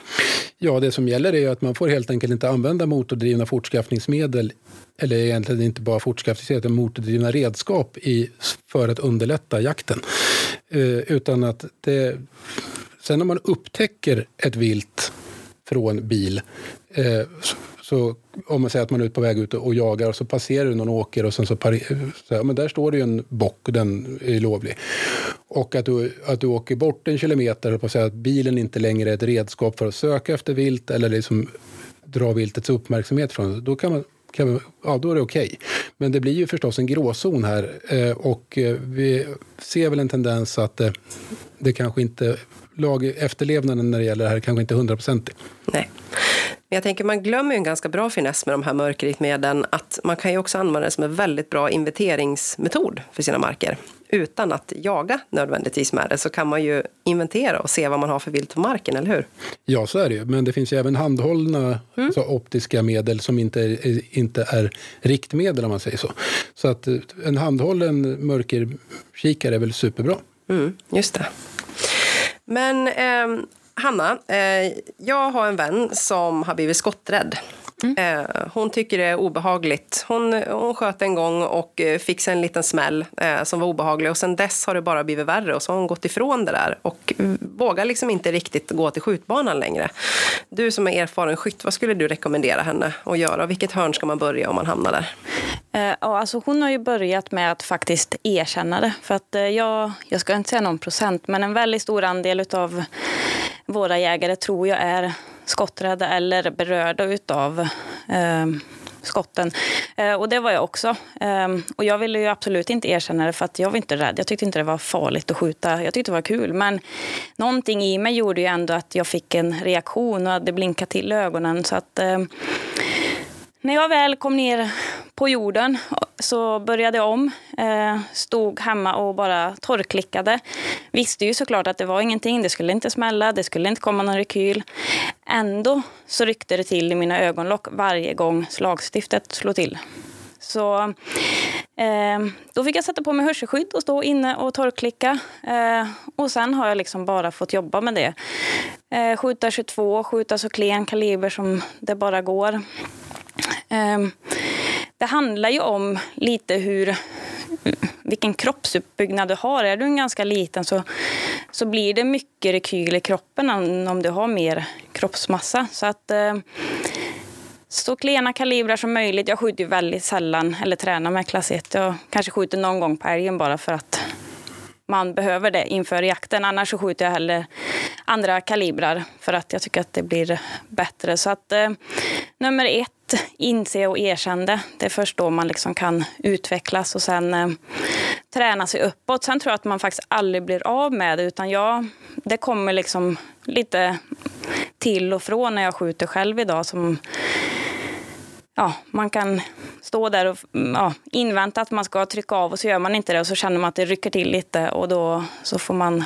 Speaker 5: Ja, det som gäller är att man får helt enkelt inte använda motordrivna fortskaffningsmedel eller egentligen inte bara fortskaffningsmedel, utan motordrivna redskap i, för att underlätta jakten. Eh, utan att det, sen när man upptäcker ett vilt från bil eh, så om man säger att man är på väg ut och jagar och så passerar du någon åker och sen så, så här, men där står det ju en bock och den är lovlig. Och att du, att du åker bort en kilometer och säga att bilen inte längre är ett redskap för att söka efter vilt eller liksom dra viltets uppmärksamhet från. Då kan man kan, ja, då är det okej. Okay. Men det blir ju förstås en gråzon här eh, och eh, vi ser väl en tendens att eh, det kanske inte lag, efterlevnaden när det gäller det här kanske inte hundraprocentig.
Speaker 2: Nej. Men jag tänker man glömmer en ganska bra finess med de här mörkerriktmedlen att man kan ju också använda det som en väldigt bra inventeringsmetod för sina marker. Utan att jaga nödvändigtvis med det så kan man ju inventera och se vad man har för vilt på marken, eller hur?
Speaker 5: Ja, så är det ju. Men det finns ju även handhållna mm. alltså, optiska medel som inte är, inte är riktmedel om man säger så. Så att eh, en handhållen mörkerkikare är väl superbra.
Speaker 2: Mm, just det. Men eh, Hanna, eh, jag har en vän som har blivit skotträdd. Mm. Eh, hon tycker det är obehagligt. Hon, hon sköt en gång och eh, fick sig en liten smäll eh, som var obehaglig. Och sen dess har det bara blivit värre och så har hon gått ifrån det där och vågar liksom inte riktigt gå till skjutbanan längre. Du som är erfaren skytt, vad skulle du rekommendera henne att göra? Vilket hörn ska man börja om man hamnar där?
Speaker 4: Eh, alltså hon har ju börjat med att faktiskt erkänna det. För att eh, jag, jag ska inte säga någon procent, men en väldigt stor andel av våra jägare tror jag är skotträdda eller berörda utav eh, skotten. Eh, och det var jag också. Eh, och jag ville ju absolut inte erkänna det för att jag var inte rädd. Jag tyckte inte det var farligt att skjuta. Jag tyckte det var kul. Men någonting i mig gjorde ju ändå att jag fick en reaktion och det blinkade till ögonen. Så att eh, när jag väl kom ner på jorden. Så började jag om. Eh, stod hemma och bara torrklickade. Visste ju såklart att det var ingenting. Det skulle inte smälla, det skulle inte komma någon rekyl. Ändå så ryckte det till i mina ögonlock varje gång slagstiftet slog till. Så eh, då fick jag sätta på mig hörselskydd och stå inne och torrklicka. Eh, och sen har jag liksom bara fått jobba med det. Eh, skjuta 22, skjuta så klen kaliber som det bara går. Ehm, det handlar ju om lite hur vilken kroppsuppbyggnad du har. Är du en ganska liten så, så blir det mycket rekyl i kroppen än om du har mer kroppsmassa. Så att eh, så klena kalibrar som möjligt. Jag skjuter väldigt sällan eller tränar med klass 1. Jag kanske skjuter någon gång på älgen bara för att man behöver det inför jakten. Annars så skjuter jag hellre andra kalibrar för att jag tycker att det blir bättre. Så att eh, nummer ett, inse och erkänna det. är först då man liksom kan utvecklas och sen eh, träna sig uppåt. Sen tror jag att man faktiskt aldrig blir av med det utan jag, det kommer liksom lite till och från när jag skjuter själv idag som ja, man kan stå där och mm, ja, invänta att man ska trycka av och så gör man inte det och så känner man att det rycker till lite och då så får man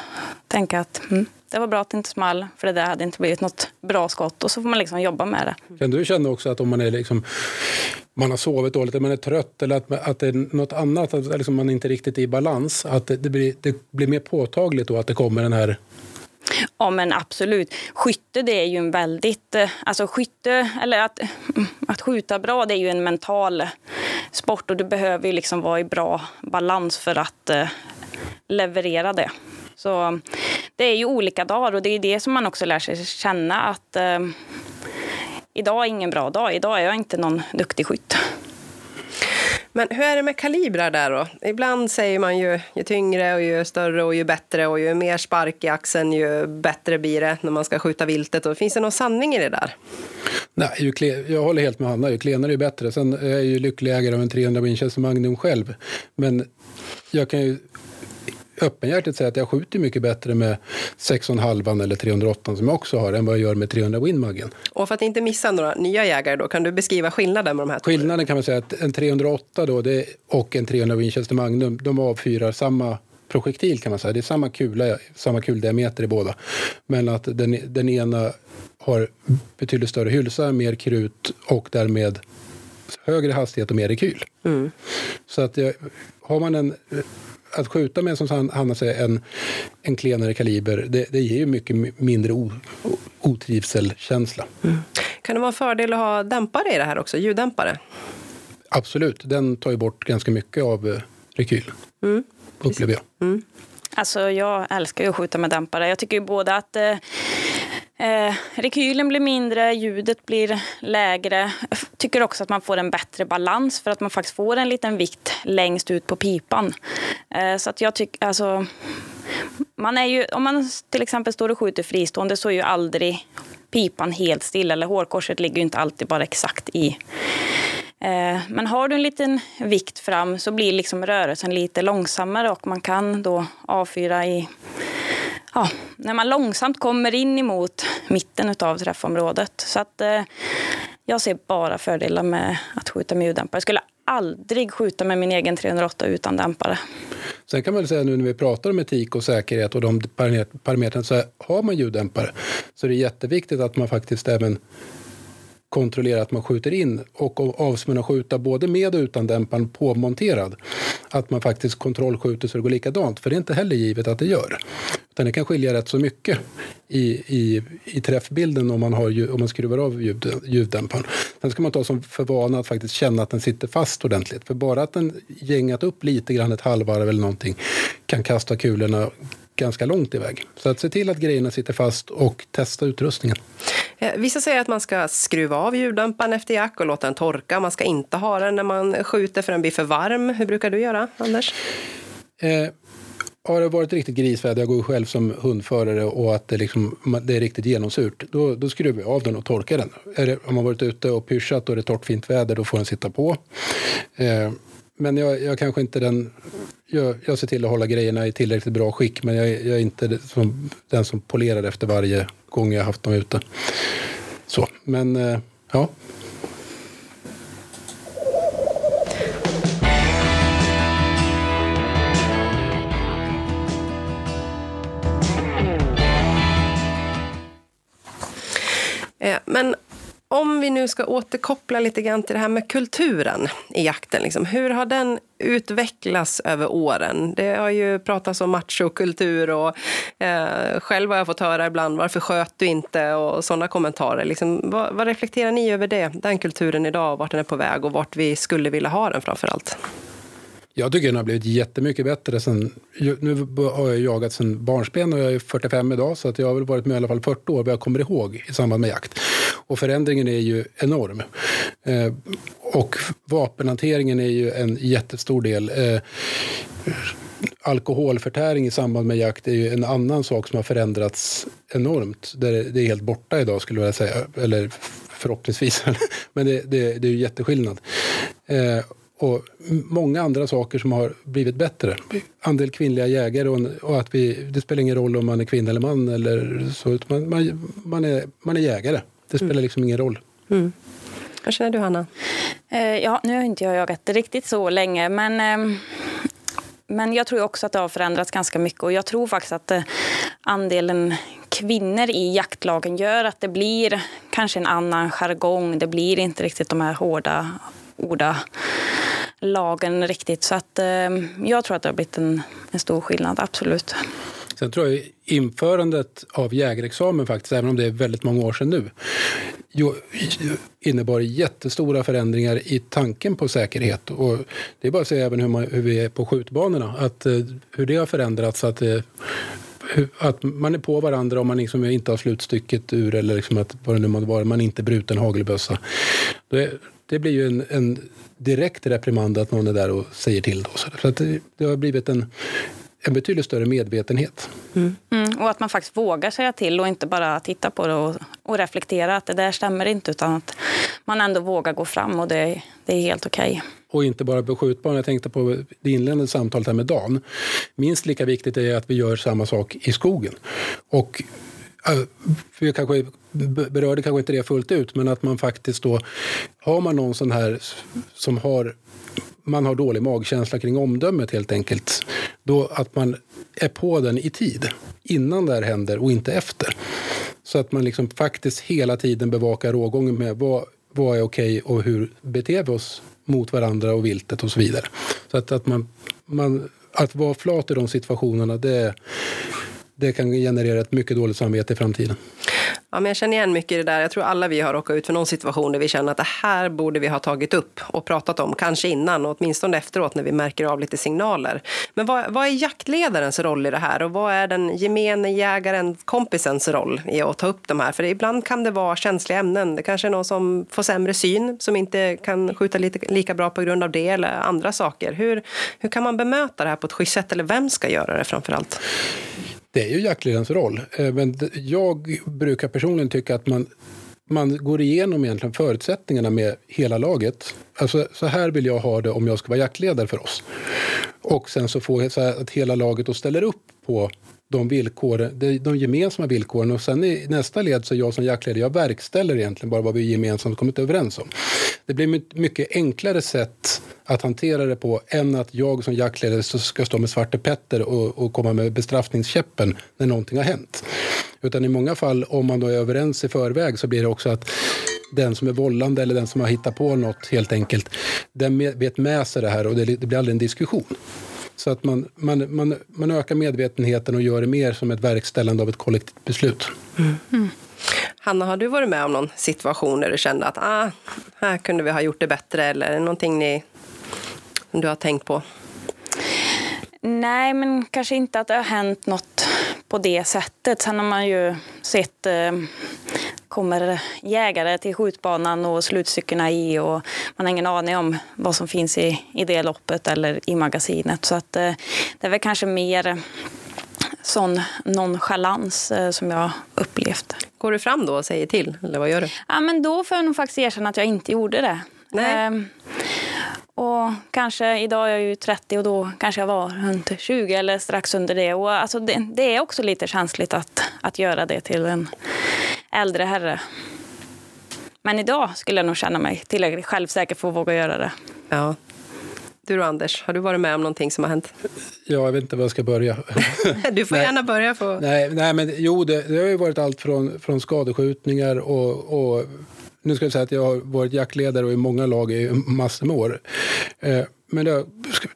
Speaker 4: tänka att mm, det var bra att det inte small för det där hade inte blivit något bra skott och så får man liksom jobba med det.
Speaker 5: Kan du känna också att om man är liksom man har sovit dåligt, eller man är trött eller att, att det är något annat, att liksom man inte riktigt är i balans, att det, det, blir, det blir mer påtagligt då att det kommer den här
Speaker 4: Ja men absolut. Skytte det är ju en väldigt, eh, alltså skytte, eller att, mm, att skjuta bra det är ju en mental sport och du behöver ju liksom vara i bra balans för att eh, leverera det. Så det är ju olika dagar och det är det som man också lär sig känna att eh, idag är ingen bra dag, idag är jag inte någon duktig skytt.
Speaker 2: Men hur är det med kalibrar där då? Ibland säger man ju ju tyngre och ju större och ju bättre och ju mer spark i axeln ju bättre blir det när man ska skjuta viltet. Och finns det någon sanning i det där?
Speaker 5: Nej, ju jag håller helt med Hanna. Ju klenare ju bättre. Sen är jag ju lycklig ägare av en 300 Winchester Magnum själv. Men jag kan ju öppenhjärtigt säga att jag skjuter mycket bättre med 6,5 eller 308 som jag också har än vad jag gör med 300 Winmuggen.
Speaker 2: Och för att inte missa några nya jägare då, kan du beskriva skillnaden med de här?
Speaker 5: Skillnaden kan man säga att en 308 då, det, och en 300 Winchester Magnum, de avfyrar samma projektil kan man säga. Det är samma kula, samma kuldiameter i båda. Men att den, den ena har betydligt större hylsa, mer krut och därmed högre hastighet och mer rekyl. Mm. Så att har man en att skjuta med som Hanna säger, en, en klenare kaliber, det, det ger ju mycket mindre o, otrivselkänsla. Mm.
Speaker 2: Kan det vara en fördel att ha dämpare i det här också, ljuddämpare?
Speaker 5: Absolut, den tar ju bort ganska mycket av eh, rekylen, mm. upplever jag. Mm.
Speaker 4: Alltså, jag älskar ju att skjuta med dämpare. Jag tycker ju både att eh, Eh, rekylen blir mindre, ljudet blir lägre. Jag tycker också att man får en bättre balans för att man faktiskt får en liten vikt längst ut på pipan. Eh, så att jag tycker, alltså, man är ju, om man till exempel står och skjuter fristående så är ju aldrig pipan helt still eller hårkorset ligger ju inte alltid bara exakt i. Eh, men har du en liten vikt fram så blir liksom rörelsen lite långsammare och man kan då avfyra i ja, när man långsamt kommer in emot mitten av träffområdet. Så att, eh, jag ser bara fördelar med att skjuta med ljuddämpare. Jag skulle aldrig skjuta med min egen 308 utan dämpare.
Speaker 5: Sen kan man väl säga nu när vi pratar om etik och säkerhet och de parametrarna så har man ljuddämpare så det är jätteviktigt att man faktiskt även kontrollera att man skjuter in och avsmunna skjuta både med och utan dämparen påmonterad. Att man faktiskt kontrollskjuter så det går likadant, för det är inte heller givet att det gör. Utan det kan skilja rätt så mycket i, i, i träffbilden om man, har, om man skruvar av ljud, ljuddämparen. Sen ska man ta som för vana att faktiskt känna att den sitter fast ordentligt. För bara att den gängat upp lite grann ett halvvarv eller någonting kan kasta kulorna ganska långt iväg. Så att se till att grejerna sitter fast och testa utrustningen.
Speaker 2: Eh, vissa säger att man ska skruva av ljuddämparen efter jack och låta den torka. Man ska inte ha den när man skjuter för den blir för varm. Hur brukar du göra, Anders?
Speaker 5: Eh, har det varit riktigt grisväder, jag går själv som hundförare och att det, liksom, det är riktigt genomsurt, då, då skruvar jag av den och torkar den. Det, har man varit ute och pyschat och det är torrt fint väder, då får den sitta på. Eh, men jag, jag kanske inte den... Jag, jag ser till att hålla grejerna i tillräckligt bra skick, men jag, jag är inte som, den som polerar efter varje gång jag haft dem ute. Så, men eh, ja.
Speaker 2: Eh, men om vi nu ska återkoppla lite grann till det här med kulturen i jakten. Liksom, hur har den utvecklats över åren? Det har ju pratats om machokultur och eh, själv har jag fått höra ibland varför sköt du inte och sådana kommentarer. Liksom, vad, vad, reflekterar ni över det, den kulturen idag, vart den är på väg och vart vi skulle vilja ha den framför allt?
Speaker 5: Jag tycker den har blivit jättemycket bättre. Sen, nu har jag jagat sen barnsben och jag är 45 idag så att jag har väl varit med i alla fall 40 år vad jag kommer ihåg i samband med jakt. Och förändringen är ju enorm. Eh, och vapenhanteringen är ju en jättestor del. Eh, alkoholförtäring i samband med jakt är ju en annan sak som har förändrats enormt. Det är helt borta idag skulle jag säga. Eller förhoppningsvis. Men det, det, det är ju jätteskillnad. Eh, och många andra saker som har blivit bättre. Andel kvinnliga jägare och, och, att vi, det spelar ingen roll om man är kvinna eller man. Eller så, man, man, man, är, man är jägare. Det spelar mm. liksom ingen roll.
Speaker 2: Mm. Vad känner du, Hanna?
Speaker 4: Eh, ja, nu har inte jag jagat riktigt så länge, men eh, men jag tror också att det har förändrats ganska mycket och jag tror faktiskt att eh, andelen kvinnor i jaktlagen gör att det blir kanske en annan jargong. Det blir inte riktigt de här hårda orda lagen riktigt. Så att, eh, jag tror att det har blivit en, en stor skillnad, absolut.
Speaker 5: Sen tror jag införandet av jägarexamen, faktiskt, även om det är väldigt många år sedan nu, innebar jättestora förändringar i tanken på säkerhet. Och det är bara att se även hur, man, hur vi är på skjutbanorna, att, eh, hur det har förändrats. Att, eh, att man är på varandra om man liksom inte har slutstycket ur eller liksom att vad det nu må vara, man inte bruten hagelbössa. Det, det blir ju en, en direkt reprimand att någon är där och säger till. Då. Så att det, det har blivit en, en betydligt större medvetenhet.
Speaker 4: Mm. Mm, och att man faktiskt vågar säga till och inte bara titta på det och, och, reflektera att det där stämmer inte utan att man ändå vågar gå fram och det, det är helt okej. Okay.
Speaker 5: Och inte bara på skjutbanan. Jag tänkte på det inledande samtalet här med Dan. Minst lika viktigt är att vi gör samma sak i skogen. Och Alltså, vi kanske berörde kanske inte det fullt ut, men att man faktiskt då har man någon sån här som har man har dålig magkänsla kring omdömet helt enkelt. Då att man är på den i tid, innan det här händer och inte efter. Så att man liksom faktiskt hela tiden bevakar rågången med vad, vad är okej och hur beter vi oss mot varandra och viltet och så vidare. Så att, att, man, man, att vara flat i de situationerna, det, det kan generera ett mycket dåligt samvete i framtiden.
Speaker 2: Ja, men jag känner igen mycket i det där. Jag tror alla vi har råkat ut för någon situation där vi känner att det här borde vi ha tagit upp och pratat om, kanske innan och åtminstone efteråt när vi märker av lite signaler. Men vad, vad är jaktledarens roll i det här och vad är den gemene jägaren, kompisens roll i att ta upp de här? För ibland kan det vara känsliga ämnen. Det kanske är någon som får sämre syn, som inte kan skjuta lite, lika bra på grund av det eller andra saker. Hur, hur kan man bemöta det här på ett schysst sätt eller vem ska göra det framför allt?
Speaker 5: Det är ju jaktledarens roll. Eh, men jag brukar personligen tycka att man, man går igenom egentligen förutsättningarna med hela laget. Alltså, så här vill jag ha det om jag ska vara jaktledare för oss. Och sen så får jag så att hela laget då ställer upp på de, villkor, de gemensamma villkoren. Och sen i nästa led så är jag som jaktledare, jag verkställer egentligen bara vad vi gemensamt kommit överens om. Det blir ett mycket enklare sätt att hantera det på än att jag som jaktledare ska stå med Svarte Petter och, och komma med bestraffningskäppen när någonting har hänt. Utan i många fall, om man då är överens i förväg, så blir det också att den som är vållande eller den som har hittat på något helt enkelt, den vet med sig det här och det, det blir aldrig en diskussion. Så att man, man, man, man ökar medvetenheten och gör det mer som ett verkställande av ett kollektivt beslut. Mm.
Speaker 2: Mm. Hanna, har du varit med om någon situation där du kände att ah, här kunde vi ha gjort det bättre eller någonting ni, du har tänkt på?
Speaker 4: Nej, men kanske inte att det har hänt något på det sättet. Sen har man ju sett eh, kommer jägare till skjutbanan och slutstyckena i och man har ingen aning om vad som finns i, i det loppet eller i magasinet. Så att, eh, det är väl kanske mer sån nonchalans eh, som jag upplevt.
Speaker 2: Går du fram då och säger till? Eller vad gör du?
Speaker 4: Ja, men då får jag nog faktiskt erkänna att jag inte gjorde det. Nej. Eh, och kanske, idag är jag ju 30 och då kanske jag var runt 20 eller strax under det. Och alltså det, det, är också lite känsligt att, att göra det till en äldre herre. Men idag skulle jag nog känna mig tillräckligt självsäker för att våga göra det.
Speaker 2: Ja. Du då Anders, har du varit med om någonting som har hänt?
Speaker 5: Ja, jag vet inte var jag ska börja.
Speaker 2: du får gärna börja. På...
Speaker 5: Nej, nej, men jo, det, det har ju varit allt från, från skadeskjutningar och, och nu ska jag säga att jag har varit jaktledare och i många lag i massor med år. Men det,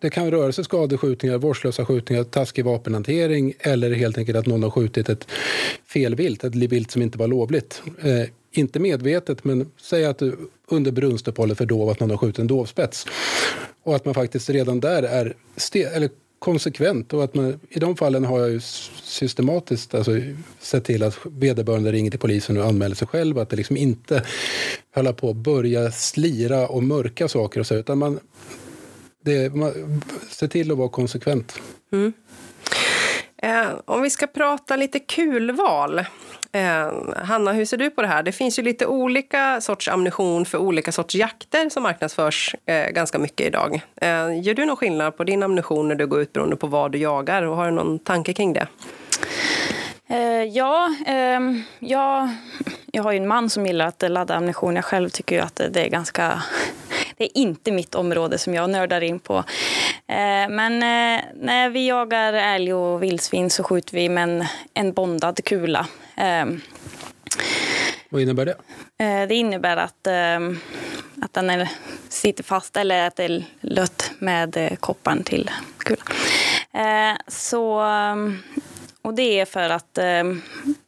Speaker 5: det, kan röra sig skadeskjutningar, vårdslösa skjutningar, taskig vapenhantering eller helt enkelt att någon har skjutit ett felvilt, ett vilt som inte var lovligt. Eh, inte medvetet, men säg att du under brunstuppehållet fördovat att någon har skjutit en dovspets. Och att man faktiskt redan där är eller konsekvent. Och att man, I de fallen har jag systematiskt alltså, sett till att vederbörande ringer till polisen och anmäler sig själv. Att det liksom inte hålla på att börja slira och mörka saker och så, utan man, det, man ser till att vara konsekvent. Mm.
Speaker 2: Eh, om vi ska prata lite kulval. Eh, Hanna, hur ser du på det här? Det finns ju lite olika sorts ammunition för olika sorts jakter som marknadsförs eh, ganska mycket idag. Eh, gör du någon skillnad på din ammunition när du går ut beroende på vad du jagar? Och har du någon tanke kring det?
Speaker 4: Eh, ja, ehm, jag, jag har ju en man som gillar att ladda ammunition. Jag själv tycker ju att det är ganska det är inte mitt område som jag nördar in på. Eh, men eh, när vi jagar älg och vildsvin så skjuter vi med en, bondad kula. Eh,
Speaker 5: Vad innebär det?
Speaker 4: Det innebär att, att den är, sitter fast eller att det är lött med kopparn till kulan. Så och det är för att eh,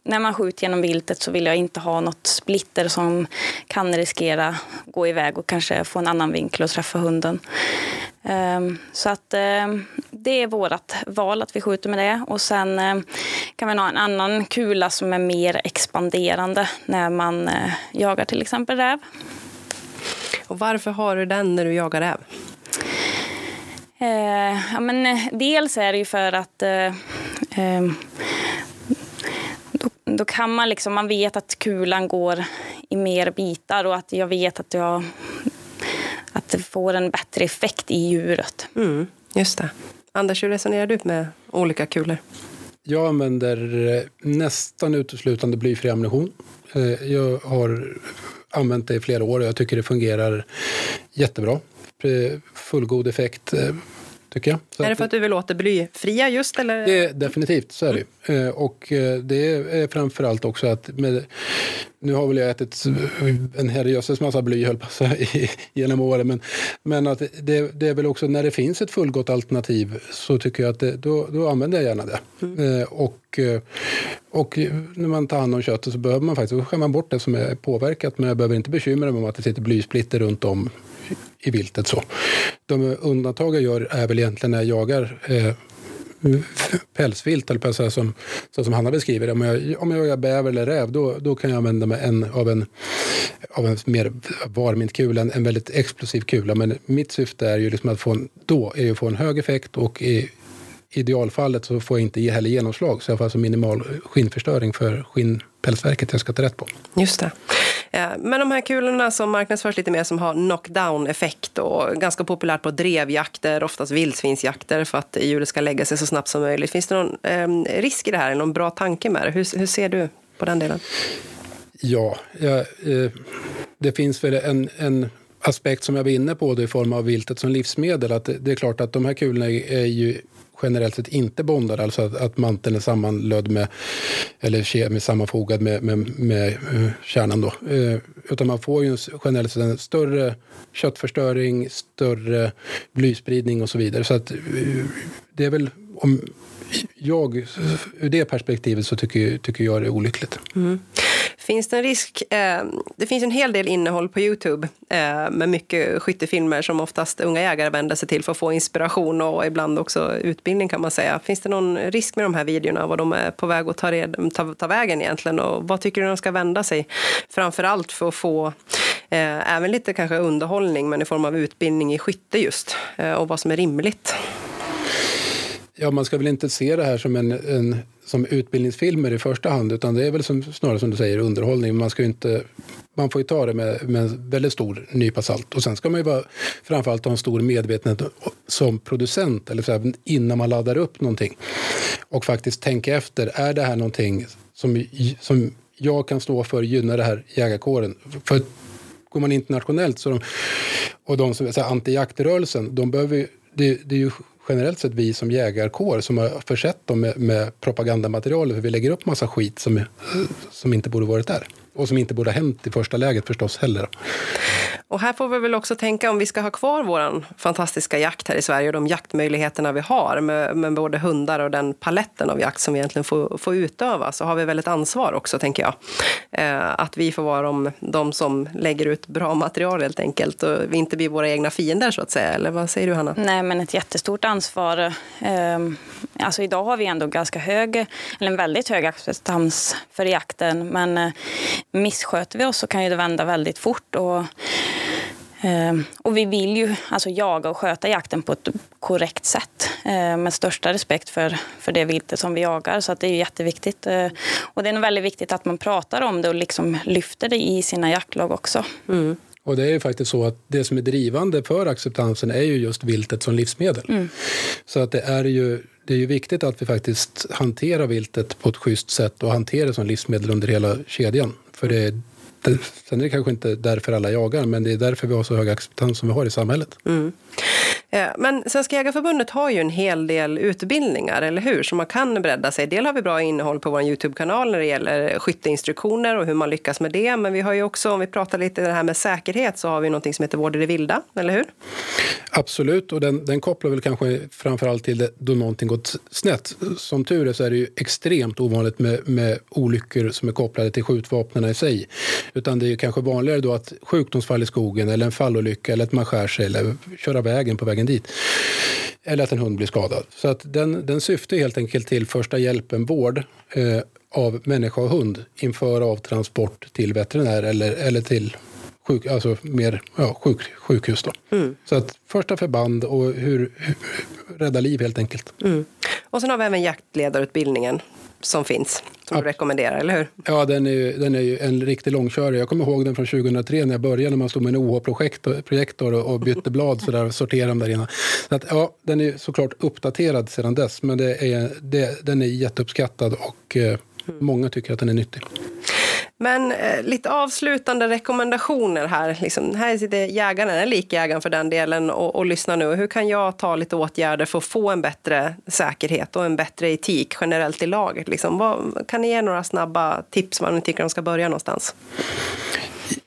Speaker 4: när man skjuter genom viltet så vill jag inte ha något splitter som kan riskera gå iväg och kanske få en annan vinkel och träffa hunden. Eh, så att eh, det är vårt val att vi skjuter med det. Och sen eh, kan man ha en annan kula som är mer expanderande när man eh, jagar till exempel räv.
Speaker 2: Och varför har du den när du jagar räv?
Speaker 4: Eh, ja, men, eh, dels är det ju för att eh, Ehm, då, då, kan man liksom, man vet att kulan går i mer bitar och att jag vet att jag att det får en bättre effekt i djuret.
Speaker 2: Mm, just det. Anders, hur resonerar du med olika kulor?
Speaker 5: Jag använder eh, nästan uteslutande blyfri ammunition. Eh, jag har använt det i flera år och jag tycker det fungerar jättebra. Fullgod effekt eh, tycker jag.
Speaker 2: Så är det för att du vill åt blyfria just? Eller?
Speaker 5: Det, definitivt, så är det mm. Och eh, det är framför allt också att med, nu har väl jag ätit en herrejösses massa bly höll på genom åren. Men, men att det, det, är väl också när det finns ett fullgott alternativ så tycker jag att det, då, då använder jag gärna det. Mm. Eh, och, och när man tar hand om köttet så behöver man faktiskt skämma bort det som är påverkat. Men jag behöver inte bekymra mig om att det sitter blysplitter runt om i viltet. Så. De undantag jag gör är väl egentligen när jag jagar eh, pälsvilt, eller på så, som, så som Hanna beskriver det. Om jag, om jag jagar bäver eller räv, då, då kan jag använda mig en, av en, av en mer varmint kula, en, en väldigt explosiv kula. Men mitt syfte är ju liksom att få en, då är att få en hög effekt och i idealfallet så får jag inte heller genomslag. Så jag får alltså minimal skinnförstöring för skinn skinnpälsverket jag ska ta rätt på.
Speaker 2: Just det. Men de här kulorna som marknadsförs lite mer som har knockdown-effekt och ganska populärt på drevjakter, oftast vildsvinsjakter för att djuret ska lägga sig så snabbt som möjligt. Finns det någon eh, risk i det här? Eller någon bra tanke med det? Hur, hur ser du på den delen?
Speaker 5: Ja, ja eh, det finns väl en, en aspekt som jag var inne på det i form av viltet som livsmedel. Att det, det är klart att de här kulorna är ju generellt sett inte bondad, alltså att, att manteln är sammanlödd med, eller kemiskt sammanfogad med, med, med eh, kärnan. Då. Eh, utan man får ju generellt sett en större köttförstöring, större blyspridning och så vidare. Så att eh, det är väl om jag, ur det perspektivet så tycker, tycker jag det är olyckligt. Mm.
Speaker 2: Finns det en risk? Eh, det finns en hel del innehåll på Youtube eh, med mycket skyttefilmer som oftast unga jägare vänder sig till för att få inspiration och ibland också utbildning kan man säga. Finns det någon risk med de här videorna, vad de är på väg att ta, red, ta, ta vägen egentligen och vad tycker du de ska vända sig? Framför allt för att få eh, även lite kanske underhållning men i form av utbildning i skytte just eh, och vad som är rimligt.
Speaker 5: Ja, man ska väl inte se det här som, en, en, som utbildningsfilmer i första hand utan det är väl som, snarare som du säger underhållning. Man, ska inte, man får ju ta det med, med en väldigt stor nypa salt. Och sen ska man ju vara, framförallt ha en stor medvetenhet som producent eller så här, innan man laddar upp någonting. Och faktiskt tänka efter, är det här någonting som, som jag kan stå för, gynna det här jägarkåren? För går man internationellt så de, och de som är anti-jaktrörelsen, de behöver det, det är ju generellt sett vi som jägarkår som har försett dem med, med propagandamaterial för vi lägger upp massa skit som, som inte borde varit där. Och som inte borde ha hänt i första läget förstås heller.
Speaker 2: Och här får vi väl också tänka om vi ska ha kvar vår fantastiska jakt här i Sverige och de jaktmöjligheterna vi har med, med både hundar och den paletten av jakt som vi egentligen får, får utöva så har vi väl ett ansvar också, tänker jag. Eh, att vi får vara de, de som lägger ut bra material helt enkelt och vi inte blir våra egna fiender så att säga. Eller vad säger du Hanna?
Speaker 4: Nej, men ett jättestort ansvar. Eh, alltså idag har vi ändå ganska hög, eller en väldigt hög acceptans för jakten, men eh, missköter vi oss så kan ju det vända väldigt fort. Och, eh, och vi vill ju alltså jaga och sköta jakten på ett korrekt sätt eh, med största respekt för, för det viltet som vi jagar. Så att det är jätteviktigt. Eh, och det är nog väldigt viktigt att man pratar om det och liksom lyfter det i sina jaktlag också. Mm.
Speaker 5: Och det är ju faktiskt så att det som är drivande för acceptansen är ju just viltet som livsmedel. Mm. Så att det är ju det är ju viktigt att vi faktiskt hanterar viltet på ett schysst sätt och hanterar det som livsmedel under hela kedjan. För det, det, sen är det kanske inte därför alla jagar, men det är därför vi har så hög acceptans som vi har i samhället. Mm.
Speaker 2: Eh, men Svenska Jägareförbundet har ju en hel del utbildningar, eller hur? Så man kan bredda sig. Del har vi bra innehåll på vår Youtube-kanal när det gäller skytteinstruktioner och hur man lyckas med det. Men vi har ju också, om vi pratar lite det här med säkerhet, så har vi någonting som heter Vård i det vilda, eller hur?
Speaker 5: Absolut, och den, den kopplar väl kanske framförallt till det, då någonting gått snett. Som tur är så är det ju extremt ovanligt med, med olyckor som är kopplade till skjutvapnen i sig. Utan det är kanske vanligare då att sjukdomsfall i skogen eller en fallolycka eller att man skär sig eller köra vägen på vägen dit. Eller att en hund blir skadad. Så att den, den syftar helt enkelt till första hjälpen-vård eh, av människa och hund inför avtransport till veterinär eller, eller till sjuk, alltså mer ja, sjuk, sjukhus. Då. Mm. Så att första förband och hur, hur rädda liv helt enkelt. Mm.
Speaker 2: Och sen har vi även jaktledarutbildningen som finns, som du rekommenderar, eller hur?
Speaker 5: Ja, den är, den är ju en riktig långkörare. Jag kommer ihåg den från 2003 när jag började, när man stod med en OH-projektor och bytte blad så där, och sorterade dem där inne. Så att, ja, den är såklart uppdaterad sedan dess, men det är, det, den är jätteuppskattad och eh, många tycker att den är nyttig.
Speaker 2: Men eh, lite avslutande rekommendationer här. Liksom, här sitter jägaren, eller likjägaren för den delen, och, och lyssnar nu. Hur kan jag ta lite åtgärder för att få en bättre säkerhet och en bättre etik generellt i laget? Liksom, vad, kan ni ge några snabba tips var ni tycker de ska börja någonstans?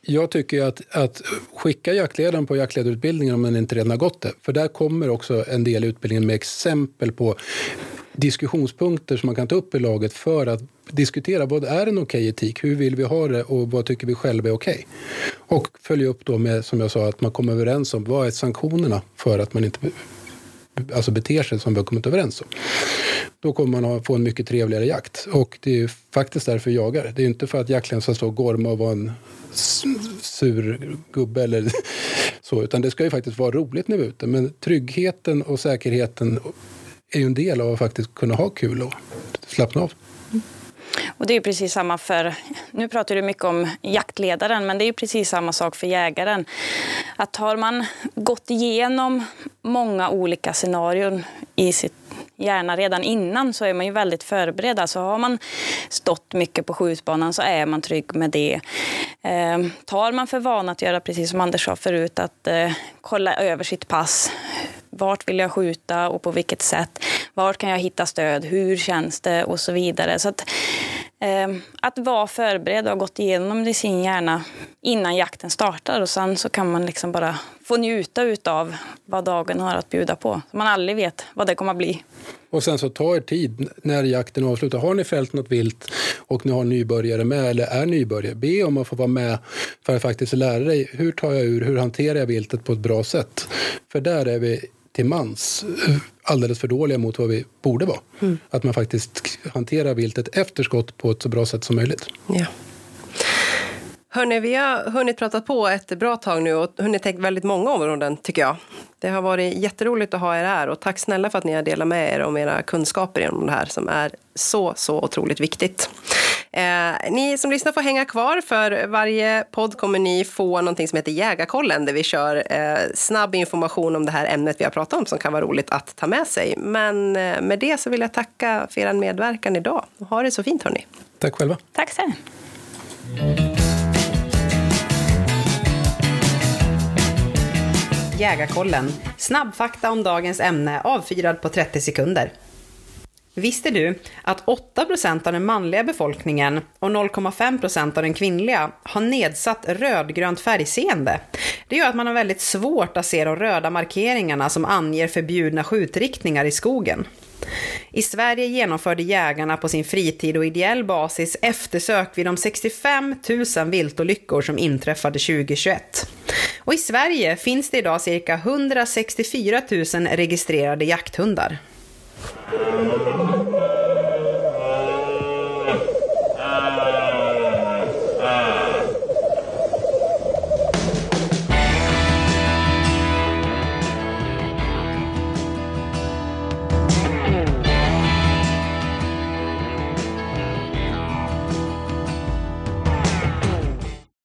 Speaker 5: Jag tycker att, att skicka jaktledaren på jaktledarutbildningen om den inte redan har gått det. För där kommer också en del utbildningen med exempel på diskussionspunkter som man kan ta upp i laget för att diskutera vad är en okej okay etik, hur vill vi ha det och vad tycker vi själva är okej. Okay? Och följa upp då med, som jag sa, att man kommer överens om vad är sanktionerna för att man inte alltså beter sig som vi har kommit överens om. Då kommer man att få en mycket trevligare jakt. Och det är faktiskt därför jag jagar. Det är inte för att jaktledaren ska stå och gorma och vara en sur gubbe eller så, utan det ska ju faktiskt vara roligt när vi är ute. Men tryggheten och säkerheten är ju en del av att faktiskt kunna ha kul och slappna av. Mm.
Speaker 4: Och det är precis samma för, nu pratar du mycket om jaktledaren, men det är precis samma sak för jägaren. Att har man gått igenom många olika scenarion i sitt hjärna redan innan så är man ju väldigt förberedd. Alltså har man stått mycket på skjutbanan så är man trygg med det. Eh, tar man för vana att göra precis som Anders sa förut, att eh, kolla över sitt pass. Vart vill jag skjuta och på vilket sätt? Vart kan jag hitta stöd? Hur känns det? Och så vidare. Så att, eh, att vara förberedd och ha gått igenom det i sin hjärna innan jakten startar och sen så kan man liksom bara få njuta av vad dagen har att bjuda på. Man aldrig vet vad det kommer att bli.
Speaker 5: Och sen så ta er tid när jakten avslutas. Har ni fällt något vilt och ni har nybörjare med eller är nybörjare, be om att få vara med för att faktiskt lära dig hur tar jag ur, hur hanterar jag viltet på ett bra sätt. För där är vi till mans alldeles för dåliga mot vad vi borde vara. Mm. Att man faktiskt hanterar viltet efter skott på ett så bra sätt som möjligt.
Speaker 2: Ja. Hörni, vi har hunnit prata på ett bra tag nu och hunnit tänka väldigt många områden tycker jag. Det har varit jätteroligt att ha er här och tack snälla för att ni har delat med er om era kunskaper om det här som är så, så otroligt viktigt. Eh, ni som lyssnar får hänga kvar för varje podd kommer ni få någonting som heter Jägarkollen där vi kör eh, snabb information om det här ämnet vi har pratat om som kan vara roligt att ta med sig. Men eh, med det så vill jag tacka för er medverkan idag. Ha det så fint hörni.
Speaker 5: Tack själva.
Speaker 4: Tack sen.
Speaker 1: Jägarkollen. Snabbfakta om dagens ämne avfyrad på 30 sekunder. Visste du att 8% av den manliga befolkningen och 0,5% av den kvinnliga har nedsatt rödgrönt färgseende? Det gör att man har väldigt svårt att se de röda markeringarna som anger förbjudna skjutriktningar i skogen. I Sverige genomförde jägarna på sin fritid och ideell basis eftersök vid de 65 000 viltolyckor som inträffade 2021. Och i Sverige finns det idag cirka 164 000 registrerade jakthundar. Oh.